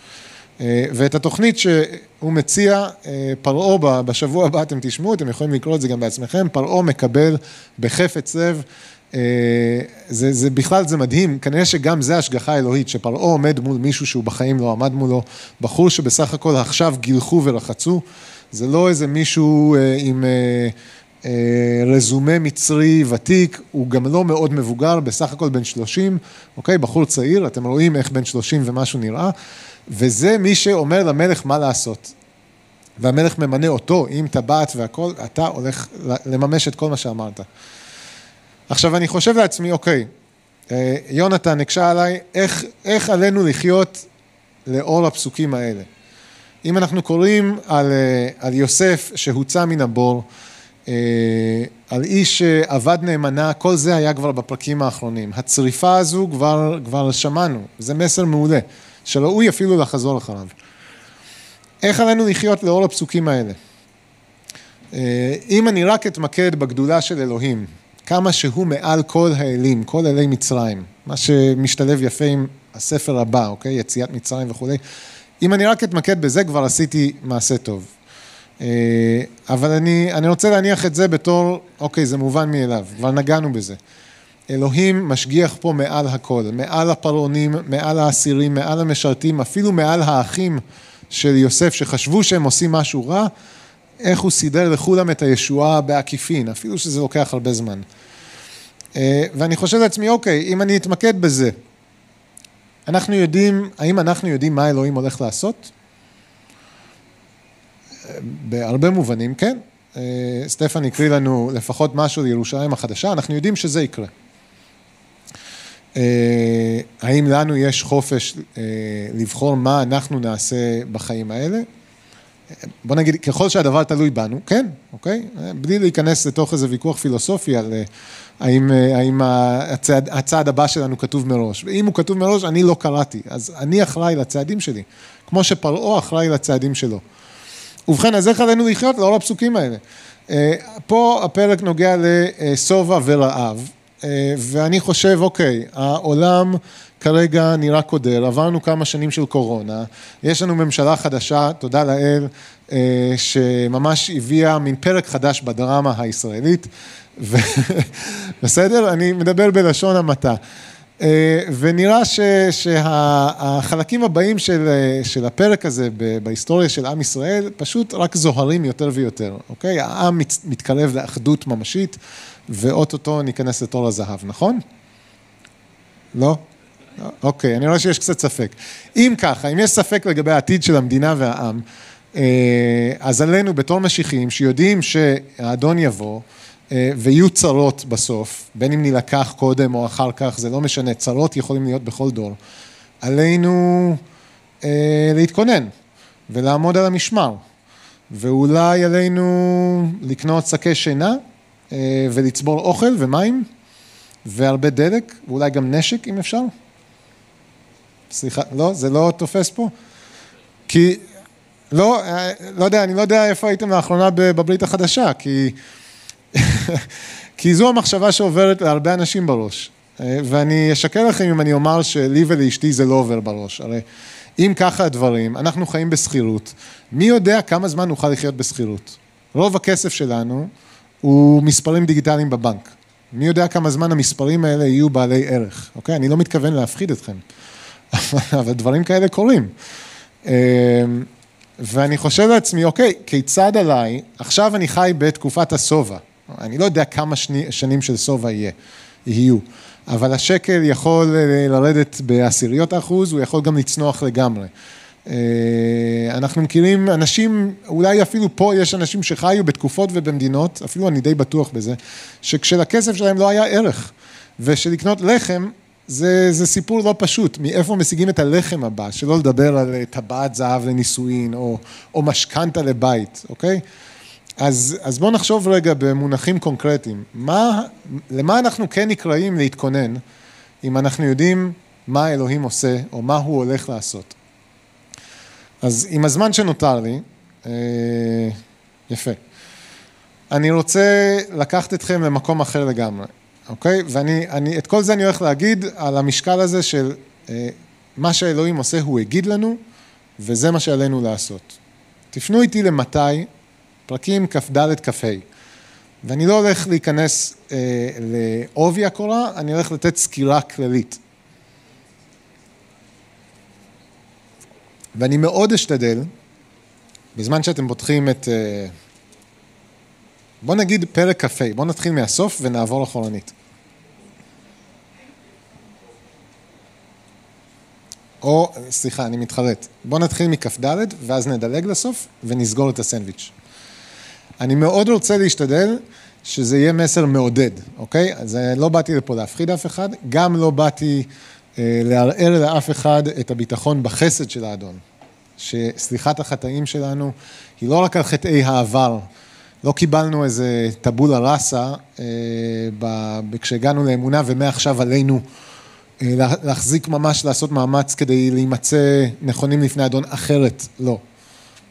אה, ואת התוכנית שהוא מציע, אה, פרעה בשבוע הבא אתם תשמעו, אתם יכולים לקרוא את זה גם בעצמכם, פרעה מקבל בחפץ לב, אה, זה, זה בכלל, זה מדהים, כנראה שגם זה השגחה אלוהית, שפרעה עומד מול מישהו שהוא בחיים לא עמד מולו, בחור שבסך הכל עכשיו גילחו ורחצו, זה לא איזה מישהו עם... רזומה מצרי ותיק, הוא גם לא מאוד מבוגר, בסך הכל בן 30, אוקיי? בחור צעיר, אתם רואים איך בן 30 ומשהו נראה, וזה מי שאומר למלך מה לעשות. והמלך ממנה אותו עם טבעת והכל, אתה הולך לממש את כל מה שאמרת. עכשיו אני חושב לעצמי, אוקיי, אה, יונתן הקשה עליי, איך, איך עלינו לחיות לאור הפסוקים האלה? אם אנחנו קוראים על, אה, על יוסף שהוצא מן הבור, אה, על איש שעבד נאמנה, כל זה היה כבר בפרקים האחרונים. הצריפה הזו כבר, כבר שמענו, זה מסר מעולה. שראוי אפילו לחזור אחריו. איך עלינו לחיות לאור הפסוקים האלה? אה, אם אני רק אתמקד בגדולה של אלוהים, כמה שהוא מעל כל האלים, כל אלי מצרים, מה שמשתלב יפה עם הספר הבא, אוקיי? יציאת מצרים וכולי. אם אני רק אתמקד בזה, כבר עשיתי מעשה טוב. אה, אבל אני, אני רוצה להניח את זה בתור, אוקיי, זה מובן מאליו, כבר נגענו בזה. אלוהים משגיח פה מעל הכל, מעל הפרעונים, מעל האסירים, מעל המשרתים, אפילו מעל האחים של יוסף שחשבו שהם עושים משהו רע, איך הוא סידר לכולם את הישועה בעקיפין, אפילו שזה לוקח הרבה זמן. אה, ואני חושב לעצמי, אוקיי, אם אני אתמקד בזה, אנחנו יודעים, האם אנחנו יודעים מה אלוהים הולך לעשות? בהרבה מובנים, כן. אה, סטפן הקריא לנו לפחות משהו לירושלים החדשה, אנחנו יודעים שזה יקרה. אה, האם לנו יש חופש אה, לבחור מה אנחנו נעשה בחיים האלה? בוא נגיד, ככל שהדבר תלוי בנו, כן, אוקיי? בלי להיכנס לתוך איזה ויכוח פילוסופי על האם, האם הצעד, הצעד הבא שלנו כתוב מראש. ואם הוא כתוב מראש, אני לא קראתי, אז אני אחראי לצעדים שלי, כמו שפרעה אחראי לצעדים שלו. ובכן, אז איך עלינו לחיות לאור הפסוקים האלה? פה הפרק נוגע לשובע ורעב, אה, ואני חושב, אוקיי, העולם כרגע נראה קודר, עברנו כמה שנים של קורונה, יש לנו ממשלה חדשה, תודה לאל, אה, שממש הביאה מין פרק חדש בדרמה הישראלית, ו... [laughs] בסדר? אני מדבר בלשון המעטה. אה, ונראה ש, שהחלקים הבאים של, של הפרק הזה בהיסטוריה של עם ישראל פשוט רק זוהרים יותר ויותר, אוקיי? העם מתקרב לאחדות ממשית. ואו-טו-טו ניכנס לתור הזהב, נכון? לא? אוקיי, אני רואה שיש קצת ספק. אם ככה, אם יש ספק לגבי העתיד של המדינה והעם, אה, אז עלינו בתור משיחיים שיודעים שהאדון יבוא אה, ויהיו צרות בסוף, בין אם נילקח קודם או אחר כך, זה לא משנה, צרות יכולים להיות בכל דור. עלינו אה, להתכונן ולעמוד על המשמר, ואולי עלינו לקנות שקי שינה אה, ולצבור אוכל ומים והרבה דלק, ואולי גם נשק אם אפשר. סליחה, לא, זה לא תופס פה? כי, לא, לא יודע, אני לא יודע איפה הייתם לאחרונה בברית החדשה, כי, [laughs] כי זו המחשבה שעוברת להרבה אנשים בראש. אה, ואני אשקר לכם אם אני אומר שלי ולאשתי זה לא עובר בראש. הרי אם ככה הדברים, אנחנו חיים בשכירות, מי יודע כמה זמן נוכל לחיות בשכירות? רוב הכסף שלנו הוא מספרים דיגיטליים בבנק. מי יודע כמה זמן המספרים האלה יהיו בעלי ערך, אוקיי? אני לא מתכוון להפחיד אתכם, אבל דברים כאלה קורים. אמ, ואני חושב לעצמי, אוקיי, כיצד עליי, עכשיו אני חי בתקופת השובע, אני לא יודע כמה שני, שנים של שובע יהיו, אבל השקל יכול לרדת בעשיריות האחוז, הוא יכול גם לצנוח לגמרי. אנחנו מכירים אנשים, אולי אפילו פה יש אנשים שחיו בתקופות ובמדינות, אפילו אני די בטוח בזה, שכשלכסף שלהם לא היה ערך, ושלקנות לחם זה, זה סיפור לא פשוט, מאיפה משיגים את הלחם הבא, שלא לדבר על טבעת זהב לנישואין, או, או משכנתה לבית, אוקיי? אז, אז בואו נחשוב רגע במונחים קונקרטיים, מה, למה אנחנו כן נקראים להתכונן, אם אנחנו יודעים מה אלוהים עושה, או מה הוא הולך לעשות. אז עם הזמן שנותר לי, אה, יפה. אני רוצה לקחת אתכם למקום אחר לגמרי. אוקיי? ואני, אני, את כל זה אני הולך להגיד על המשקל הזה של אה, מה שאלוהים עושה, הוא הגיד לנו, וזה מה שעלינו לעשות. תפנו איתי למתי, פרקים כ"ד כ"ה. ואני לא הולך להיכנס אה, לעובי הקורה, אני הולך לתת סקירה כללית. ואני מאוד אשתדל, בזמן שאתם פותחים את... אה, בוא נגיד פרק כ"ה, בוא נתחיל מהסוף ונעבור אחורנית. או, סליחה, אני מתחרט. בוא נתחיל מכ"ד ואז נדלג לסוף ונסגור את הסנדוויץ'. אני מאוד רוצה להשתדל שזה יהיה מסר מעודד, אוקיי? אז אה, לא באתי לפה להפחיד אף אחד, גם לא באתי אה, לערער לאף אחד את הביטחון בחסד של האדון. שסליחת החטאים שלנו היא לא רק על חטאי העבר, לא קיבלנו איזה טבולה ראסה אה, כשהגענו לאמונה ומעכשיו עלינו אה, להחזיק ממש, לעשות מאמץ כדי להימצא נכונים לפני אדון, אחרת לא.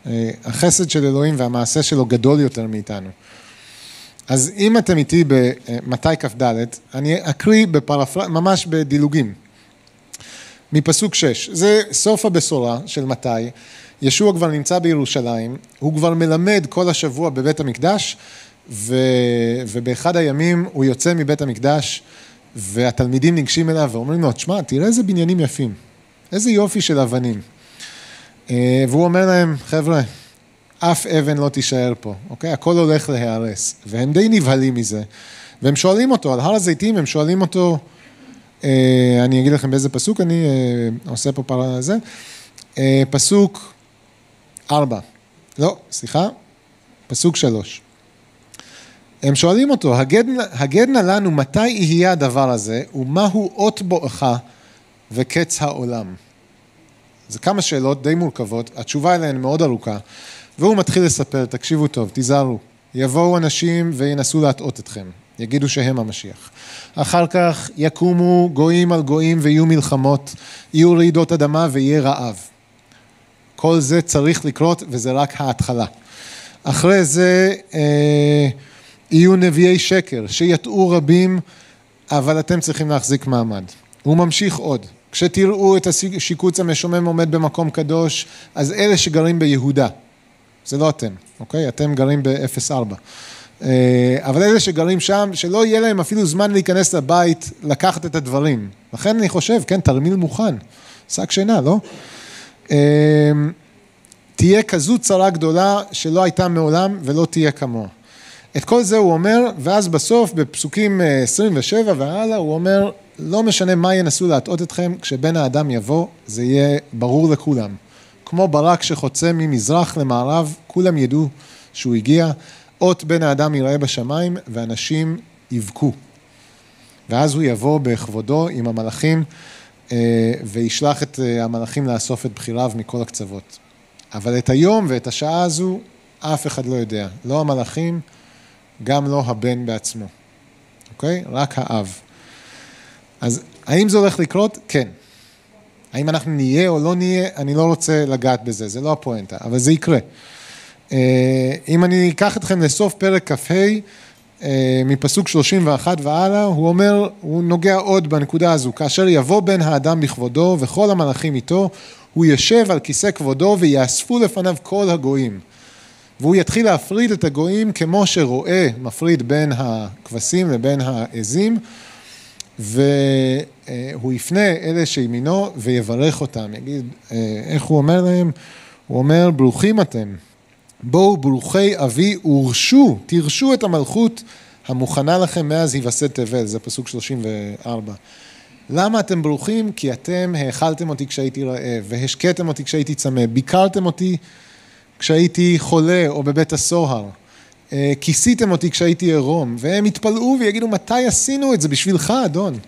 אה, החסד של אלוהים והמעשה שלו גדול יותר מאיתנו. אז אם אתם איתי במתי כ"ד, אני אקריא בפרפר... ממש בדילוגים. מפסוק 6, זה סוף הבשורה של מתי, ישוע כבר נמצא בירושלים, הוא כבר מלמד כל השבוע בבית המקדש, ו... ובאחד הימים הוא יוצא מבית המקדש והתלמידים ניגשים אליו ואומרים לו, תשמע, תראה איזה בניינים יפים, איזה יופי של אבנים. אה, והוא אומר להם, חבר'ה, אף אבן לא תישאר פה, אוקיי? הכל הולך להיהרס. והם די נבהלים מזה, והם שואלים אותו, על הר הזיתים הם שואלים אותו, אה, אני אגיד לכם באיזה פסוק אני אה, עושה פה פרה זה, פסוק ארבע, לא, סליחה, פסוק שלוש. הם שואלים אותו, הגד נא לנו מתי יהיה הדבר הזה ומהו אות בואך וקץ העולם. זה כמה שאלות די מורכבות, התשובה אליהן מאוד ארוכה, והוא מתחיל לספר, תקשיבו טוב, תיזהרו, יבואו אנשים וינסו להטעות אתכם, יגידו שהם המשיח. אחר כך יקומו גויים על גויים ויהיו מלחמות, יהיו רעידות אדמה ויהיה רעב. כל זה צריך לקרות וזה רק ההתחלה. אחרי זה... אה, יהיו נביאי שקר, שיטעו רבים, אבל אתם צריכים להחזיק מעמד. הוא ממשיך עוד. כשתראו את השיקוץ המשומם עומד במקום קדוש, אז אלה שגרים ביהודה, זה לא אתם, אוקיי? אתם גרים ב-04. אה, אבל אלה שגרים שם, שלא יהיה להם אפילו זמן להיכנס לבית, לקחת את הדברים. לכן אני חושב, כן, תרמיל מוכן, שק שינה, לא? אה, תהיה כזו צרה גדולה שלא הייתה מעולם ולא תהיה כמוה. את כל זה הוא אומר, ואז בסוף, בפסוקים 27 אה, והלאה, הוא אומר, לא משנה מה ינסו להטעות אתכם, כשבן האדם יבוא, זה יהיה ברור לכולם. כמו ברק שחוצה ממזרח למערב, כולם ידעו שהוא הגיע, אות בן האדם יראה בשמיים, ואנשים יבכו. ואז הוא יבוא בכבודו עם המלאכים, וישלח את אה, המלאכים לאסוף את בחיריו מכל הקצוות. אבל את היום ואת השעה הזו, אף אחד לא יודע. לא המלאכים, גם לא הבן בעצמו, אוקיי? רק האב. אז האם זה הולך לקרות? כן. האם אנחנו נהיה או לא נהיה? אני לא רוצה לגעת בזה, זה לא הפואנטה, אבל זה יקרה. אה, אם אני אקח אתכם לסוף פרק כ"ה, אה, מפסוק 31 והלאה, הוא אומר, הוא נוגע עוד בנקודה הזו, כאשר יבוא בן האדם בכבודו וכל המלאכים איתו, הוא יושב על כיסא כבודו ויאספו לפניו כל הגויים. והוא יתחיל להפריד את הגויים כמו שרועה מפריד בין הכבשים לבין העזים, והוא יפנה אלה שימינו ויברך אותם, יגיד, איך הוא אומר להם? הוא אומר, ברוכים אתם, בואו ברוכי אבי ורשו, תרשו את המלכות המוכנה לכם מאז היווסד תבל, זה פסוק 34. למה אתם ברוכים? כי אתם האכלתם אותי כשהייתי רעב, והשקעתם אותי כשהייתי צמא, ביקרתם אותי כשהייתי חולה או בבית הסוהר, אה, כיסיתם אותי כשהייתי עירום, והם יתפלאו ויגידו, מתי עשינו את זה בשבילך, אדון?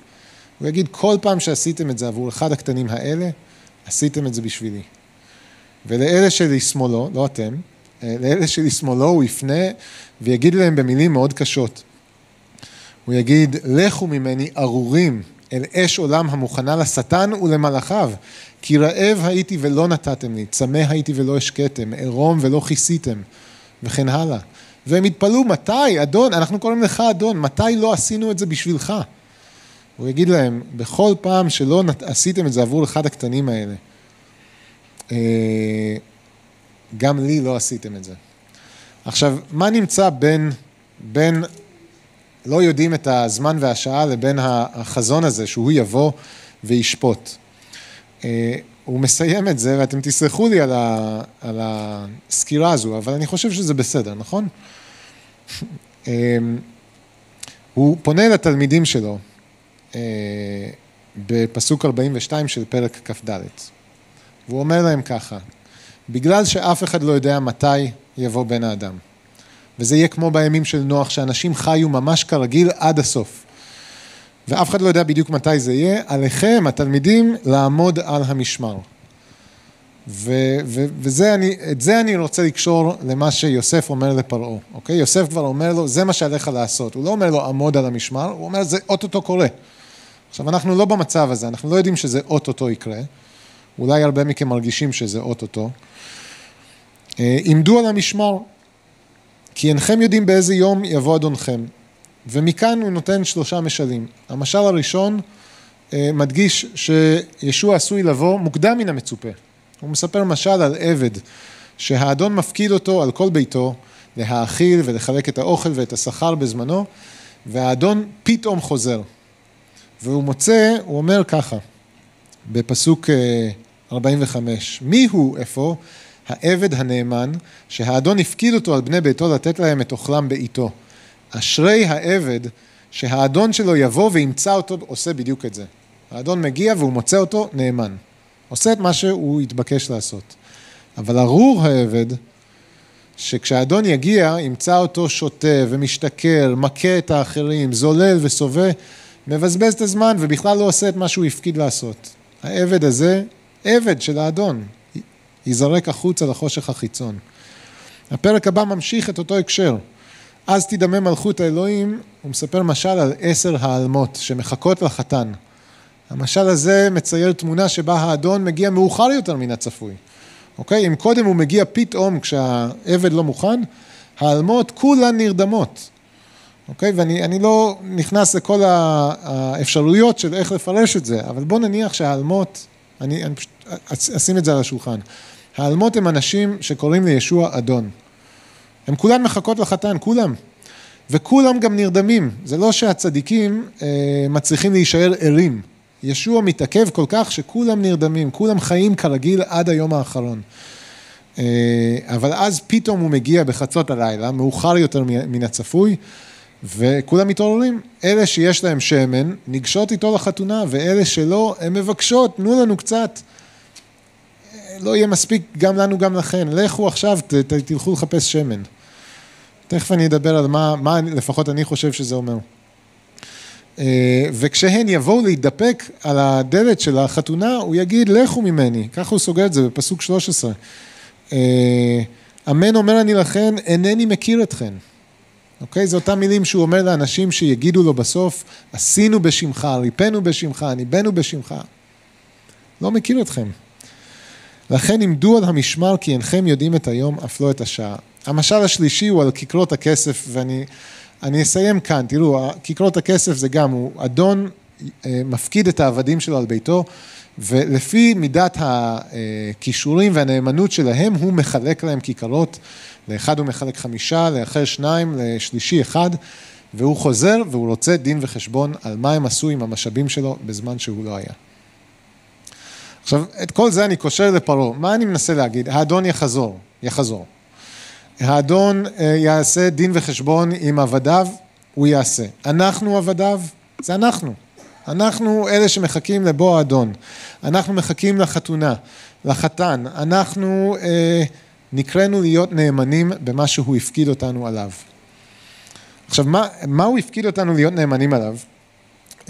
הוא יגיד, כל פעם שעשיתם את זה עבור אחד הקטנים האלה, עשיתם את זה בשבילי. ולאלה שלשמאלו, לא אתם, לאלה שלשמאלו הוא יפנה ויגיד להם במילים מאוד קשות. הוא יגיד, לכו ממני ארורים אל אש עולם המוכנה לשטן ולמלאכיו, כי רעב הייתי ולא נתתם לי, צמא הייתי ולא השקעתם, עירום ולא כיסיתם, וכן הלאה. והם יתפלאו, מתי, אדון, אנחנו קוראים לך אדון, מתי לא עשינו את זה בשבילך? הוא יגיד להם, בכל פעם שלא עשיתם את זה עבור אחד הקטנים האלה, אה, גם לי לא עשיתם את זה. עכשיו, מה נמצא בין, בין לא יודעים את הזמן והשעה לבין החזון הזה שהוא יבוא וישפוט. אה, הוא מסיים את זה, ואתם תסלחו לי על, ה, על הסקירה הזו, אבל אני חושב שזה בסדר, נכון? אה, הוא פונה לתלמידים שלו אה, בפסוק 42 של פרק כ"ד, והוא אומר להם ככה, בגלל שאף אחד לא יודע מתי יבוא בן האדם. וזה יהיה כמו בימים של נוח, שאנשים חיו ממש כרגיל עד הסוף. ואף אחד לא יודע בדיוק מתי זה יהיה, עליכם, התלמידים, לעמוד על המשמר. ו- ו- וזה אני, את זה אני רוצה לקשור למה שיוסף אומר לפרעה, אוקיי? יוסף כבר אומר לו, זה מה שעליך לעשות. הוא לא אומר לו, עמוד על המשמר, הוא אומר, זה אוטוטו קורה. עכשיו, אנחנו לא במצב הזה, אנחנו לא יודעים שזה אוטוטו יקרה. אולי הרבה מכם מרגישים שזה אוטוטו. אה, עמדו על המשמר, כי אינכם יודעים באיזה יום יבוא אדונכם. ומכאן הוא נותן שלושה משלים. המשל הראשון אה, מדגיש שישוע עשוי לבוא מוקדם מן המצופה. הוא מספר משל על עבד, שהאדון מפקיד אותו על כל ביתו להאכיל ולחלק את האוכל ואת השכר בזמנו, והאדון פתאום חוזר. והוא מוצא, הוא אומר ככה, בפסוק 45, אה, מי הוא אפוא? העבד הנאמן, שהאדון הפקיד אותו על בני ביתו לתת להם את אוכלם בעיתו. אשרי העבד שהאדון שלו יבוא וימצא אותו עושה בדיוק את זה. האדון מגיע והוא מוצא אותו נאמן. עושה את מה שהוא התבקש לעשות. אבל ארור העבד, שכשהאדון יגיע, ימצא אותו שוטה ומשתכר, מכה את האחרים, זולל וסובה, מבזבז את הזמן ובכלל לא עושה את מה שהוא הפקיד לעשות. העבד הזה, עבד של האדון, ייזרק החוצה לחושך החיצון. הפרק הבא ממשיך את אותו הקשר. אז תדמה מלכות האלוהים, הוא מספר משל על עשר העלמות שמחכות לחתן. המשל הזה מצייר תמונה שבה האדון מגיע מאוחר יותר מן הצפוי. אוקיי? אם קודם הוא מגיע פתאום כשהעבד לא מוכן, העלמות כולן נרדמות. אוקיי? ואני לא נכנס לכל האפשרויות של איך לפרש את זה, אבל בוא נניח שהעלמות, אני, אני פשוט אשים את זה על השולחן. העלמות הם אנשים שקוראים לישוע אדון. הם כולם מחכות לחתן, כולם. וכולם גם נרדמים. זה לא שהצדיקים אה, מצליחים להישאר ערים. ישוע מתעכב כל כך שכולם נרדמים, כולם חיים כרגיל עד היום האחרון. אה, אבל אז פתאום הוא מגיע בחצות הלילה, מאוחר יותר מן הצפוי, וכולם מתעוררים. אלה שיש להם שמן, ניגשות איתו לחתונה, ואלה שלא, הן מבקשות, תנו לנו קצת. לא יהיה מספיק גם לנו גם לכן, לכו עכשיו, ת, ת, תלכו לחפש שמן. תכף אני אדבר על מה, מה לפחות אני חושב שזה אומר. אה, וכשהן יבואו להתדפק על הדלת של החתונה, הוא יגיד, לכו ממני. ככה הוא סוגר את זה בפסוק 13. אה, אמן אומר אני לכן, אינני מכיר אתכן. אוקיי? זה אותם מילים שהוא אומר לאנשים שיגידו לו בסוף, עשינו בשמך, ריפאנו בשמך, ניבאנו בשמך. לא מכיר אתכם. לכן עמדו על המשמר כי אינכם יודעים את היום, אף לא את השעה. המשל השלישי הוא על כיכרות הכסף, ואני אני אסיים כאן. תראו, כיכרות הכסף זה גם, הוא אדון אה, מפקיד את העבדים שלו על ביתו, ולפי מידת הכישורים והנאמנות שלהם, הוא מחלק להם כיכרות. לאחד הוא מחלק חמישה, לאחר שניים, לשלישי אחד, והוא חוזר והוא רוצה דין וחשבון על מה הם עשו עם המשאבים שלו בזמן שהוא לא היה. עכשיו, את כל זה אני קושר לפרעה. מה אני מנסה להגיד? האדון יחזור, יחזור. האדון אה, יעשה דין וחשבון עם עבדיו, הוא יעשה. אנחנו עבדיו, זה אנחנו. אנחנו אלה שמחכים לבוא האדון. אנחנו מחכים לחתונה, לחתן. אנחנו אה, נקראנו להיות נאמנים במה שהוא הפקיד אותנו עליו. עכשיו, מה, מה הוא הפקיד אותנו להיות נאמנים עליו?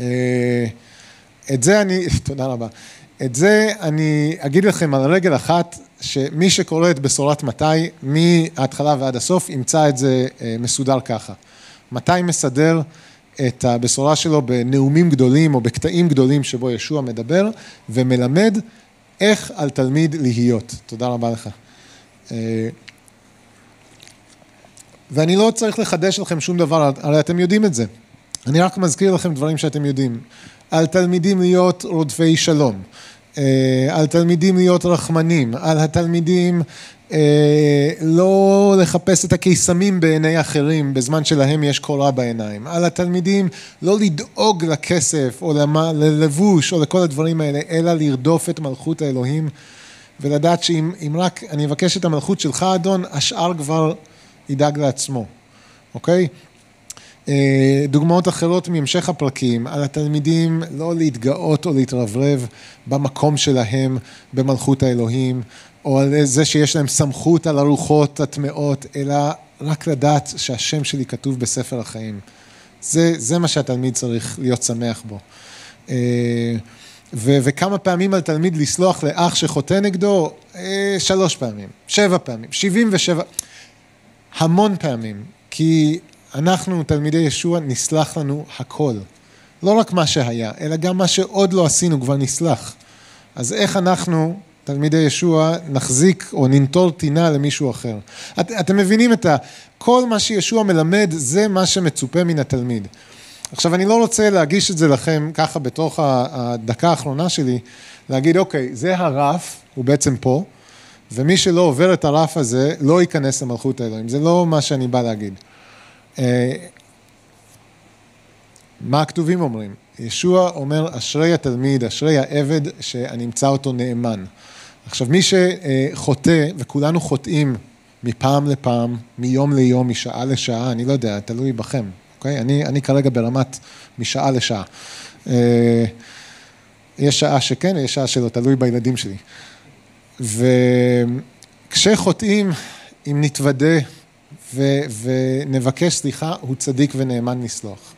אה, את זה אני, [laughs] תודה רבה. את זה אני אגיד לכם על רגל אחת, שמי שקורא את בשורת מתי, מההתחלה ועד הסוף, ימצא את זה אה, מסודר ככה. מתי מסדר את הבשורה שלו בנאומים גדולים או בקטעים גדולים שבו ישוע מדבר, ומלמד איך על תלמיד להיות. תודה רבה לך. אה, ואני לא צריך לחדש לכם שום דבר, הרי אתם יודעים את זה. אני רק מזכיר לכם דברים שאתם יודעים. על תלמידים להיות רודפי שלום, אה, על תלמידים להיות רחמנים, על התלמידים אה, לא לחפש את הקיסמים בעיני אחרים בזמן שלהם יש קורה בעיניים, על התלמידים לא לדאוג לכסף או ללבוש או לכל הדברים האלה, אלא לרדוף את מלכות האלוהים ולדעת שאם רק אני אבקש את המלכות שלך אדון, השאר כבר ידאג לעצמו, אוקיי? אה, דוגמאות אחרות מהמשך הפרקים, על התלמידים לא להתגאות או להתרברב במקום שלהם במלכות האלוהים, או על זה שיש להם סמכות על הרוחות הטמעות, אלא רק לדעת שהשם שלי כתוב בספר החיים. זה, זה מה שהתלמיד צריך להיות שמח בו. ו- וכמה פעמים על תלמיד לסלוח לאח שחוטא נגדו? אה, שלוש פעמים, שבע פעמים, שבעים ושבע, המון פעמים. כי אנחנו, תלמידי ישוע, נסלח לנו הכל. לא רק מה שהיה, אלא גם מה שעוד לא עשינו כבר נסלח. אז איך אנחנו, תלמידי ישוע, נחזיק או ננטור טינה למישהו אחר? את, אתם מבינים את ה... כל מה שישוע מלמד, זה מה שמצופה מן התלמיד. עכשיו, אני לא רוצה להגיש את זה לכם ככה בתוך הדקה האחרונה שלי, להגיד, אוקיי, זה הרף, הוא בעצם פה, ומי שלא עובר את הרף הזה, לא ייכנס למלכות האלוהים. זה לא מה שאני בא להגיד. אה, מה הכתובים אומרים? ישוע אומר, אשרי התלמיד, אשרי העבד שאני אמצא אותו נאמן. עכשיו, מי שחוטא, וכולנו חוטאים מפעם לפעם, מיום ליום, משעה לשעה, אני לא יודע, תלוי בכם, אוקיי? אני, אני כרגע ברמת משעה לשעה. אה, יש שעה שכן, יש שעה שלא, תלוי בילדים שלי. וכשחוטאים, אם נתוודה ו, ונבקש סליחה, הוא צדיק ונאמן לסלוח.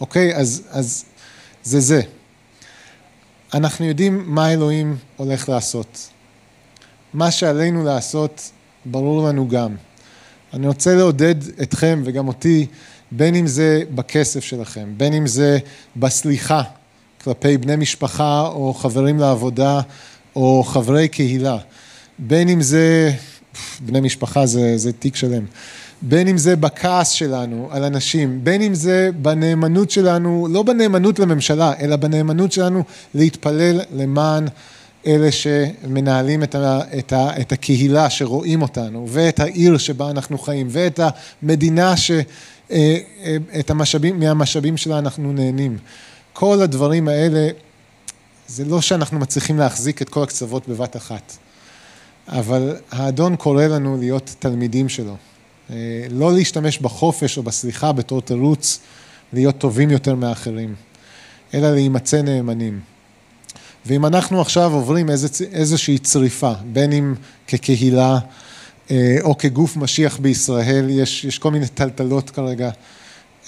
אוקיי? אז, אז זה זה. אנחנו יודעים מה אלוהים הולך לעשות. מה שעלינו לעשות, ברור לנו גם. אני רוצה לעודד אתכם וגם אותי, בין אם זה בכסף שלכם, בין אם זה בסליחה כלפי בני משפחה או חברים לעבודה או חברי קהילה, בין אם זה, בני משפחה זה, זה תיק שלם. בין אם זה בכעס שלנו על אנשים, בין אם זה בנאמנות שלנו, לא בנאמנות לממשלה, אלא בנאמנות שלנו להתפלל למען אלה שמנהלים את, ה, את, ה, את הקהילה שרואים אותנו, ואת העיר שבה אנחנו חיים, ואת המדינה ש... אה, אה, את המשאבים, מהמשאבים שלה אנחנו נהנים. כל הדברים האלה, זה לא שאנחנו מצליחים להחזיק את כל הקצוות בבת אחת, אבל האדון קורא לנו להיות תלמידים שלו. אה, לא להשתמש בחופש או בסליחה בתור תירוץ להיות טובים יותר מאחרים, אלא להימצא נאמנים. ואם אנחנו עכשיו עוברים איזושהי צריפה, בין אם כקהילה או כגוף משיח בישראל, יש, יש כל מיני טלטלות כרגע,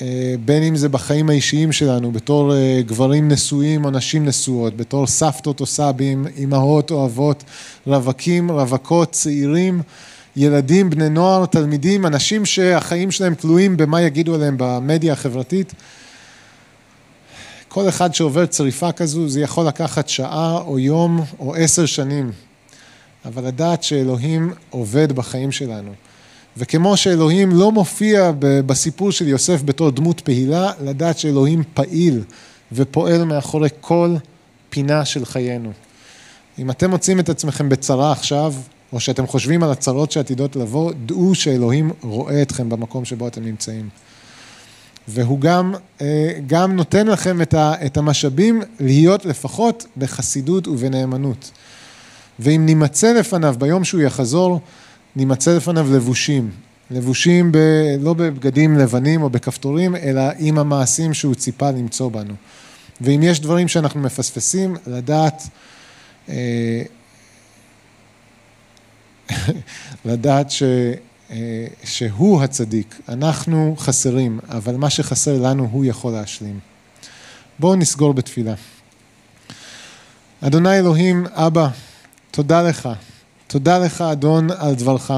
אה, בין אם זה בחיים האישיים שלנו, בתור גברים נשואים או נשים נשואות, בתור סבתות או סבים, אימהות או אבות, רווקים, רווקות, צעירים, ילדים, בני נוער, תלמידים, אנשים שהחיים שלהם תלויים במה יגידו עליהם במדיה החברתית. כל אחד שעובר צריפה כזו, זה יכול לקחת שעה או יום או עשר שנים, אבל לדעת שאלוהים עובד בחיים שלנו. וכמו שאלוהים לא מופיע בסיפור של יוסף בתור דמות פעילה, לדעת שאלוהים פעיל ופועל מאחורי כל פינה של חיינו. אם אתם מוצאים את עצמכם בצרה עכשיו, או שאתם חושבים על הצרות שעתידות לבוא, דעו שאלוהים רואה אתכם במקום שבו אתם נמצאים. והוא גם, אה, גם נותן לכם את המשאבים להיות לפחות בחסידות ובנאמנות. ואם נימצא לפניו ביום שהוא יחזור, נימצא לפניו לבושים. לבושים ב, לא בבגדים לבנים או בכפתורים, אלא עם המעשים שהוא ציפה למצוא בנו. ואם יש דברים שאנחנו מפספסים, לדעת, אה, [laughs] לדעת ש, אה, שהוא הצדיק, אנחנו חסרים, אבל מה שחסר לנו הוא יכול להשלים. בואו נסגור בתפילה. אדוני אלוהים, אבא, תודה לך. תודה לך, אדון, על דברך.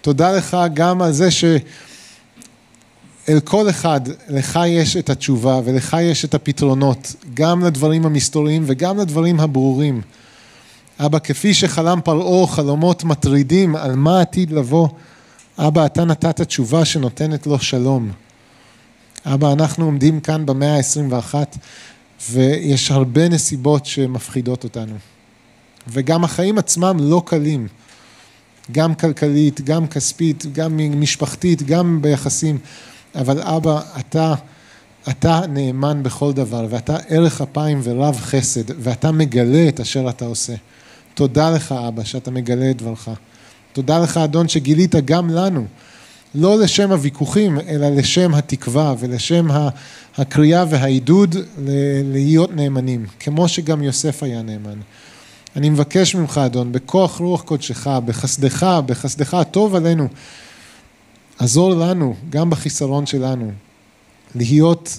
תודה לך גם על זה שאל כל אחד, לך יש את התשובה ולך יש את הפתרונות, גם לדברים המסתוריים וגם לדברים הברורים. אבא, כפי שחלם פרעה חלומות מטרידים על מה עתיד לבוא, אבא, אתה נתת תשובה שנותנת לו שלום. אבא, אנחנו עומדים כאן במאה ה-21 ויש הרבה נסיבות שמפחידות אותנו. וגם החיים עצמם לא קלים. גם כלכלית, גם כספית, גם משפחתית, גם ביחסים. אבל אבא, אתה, אתה נאמן בכל דבר, ואתה ערך אפיים ורב חסד, ואתה מגלה את אשר אתה עושה. תודה לך, אבא, שאתה מגלה את דברך. תודה לך, אדון, שגילית גם לנו, לא לשם הוויכוחים, אלא לשם התקווה ולשם הקריאה והעידוד להיות נאמנים, כמו שגם יוסף היה נאמן. אני מבקש ממך, אדון, בכוח רוח קודשך, בחסדך, בחסדך הטוב עלינו, עזור לנו, גם בחיסרון שלנו, להיות,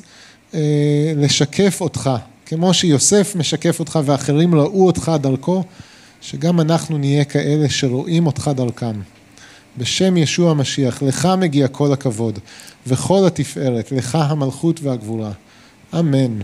אה, לשקף אותך, כמו שיוסף משקף אותך ואחרים ראו אותך דרכו, שגם אנחנו נהיה כאלה שרואים אותך דרכם. בשם ישוע המשיח, לך מגיע כל הכבוד וכל התפארת, לך המלכות והגבורה. אמן.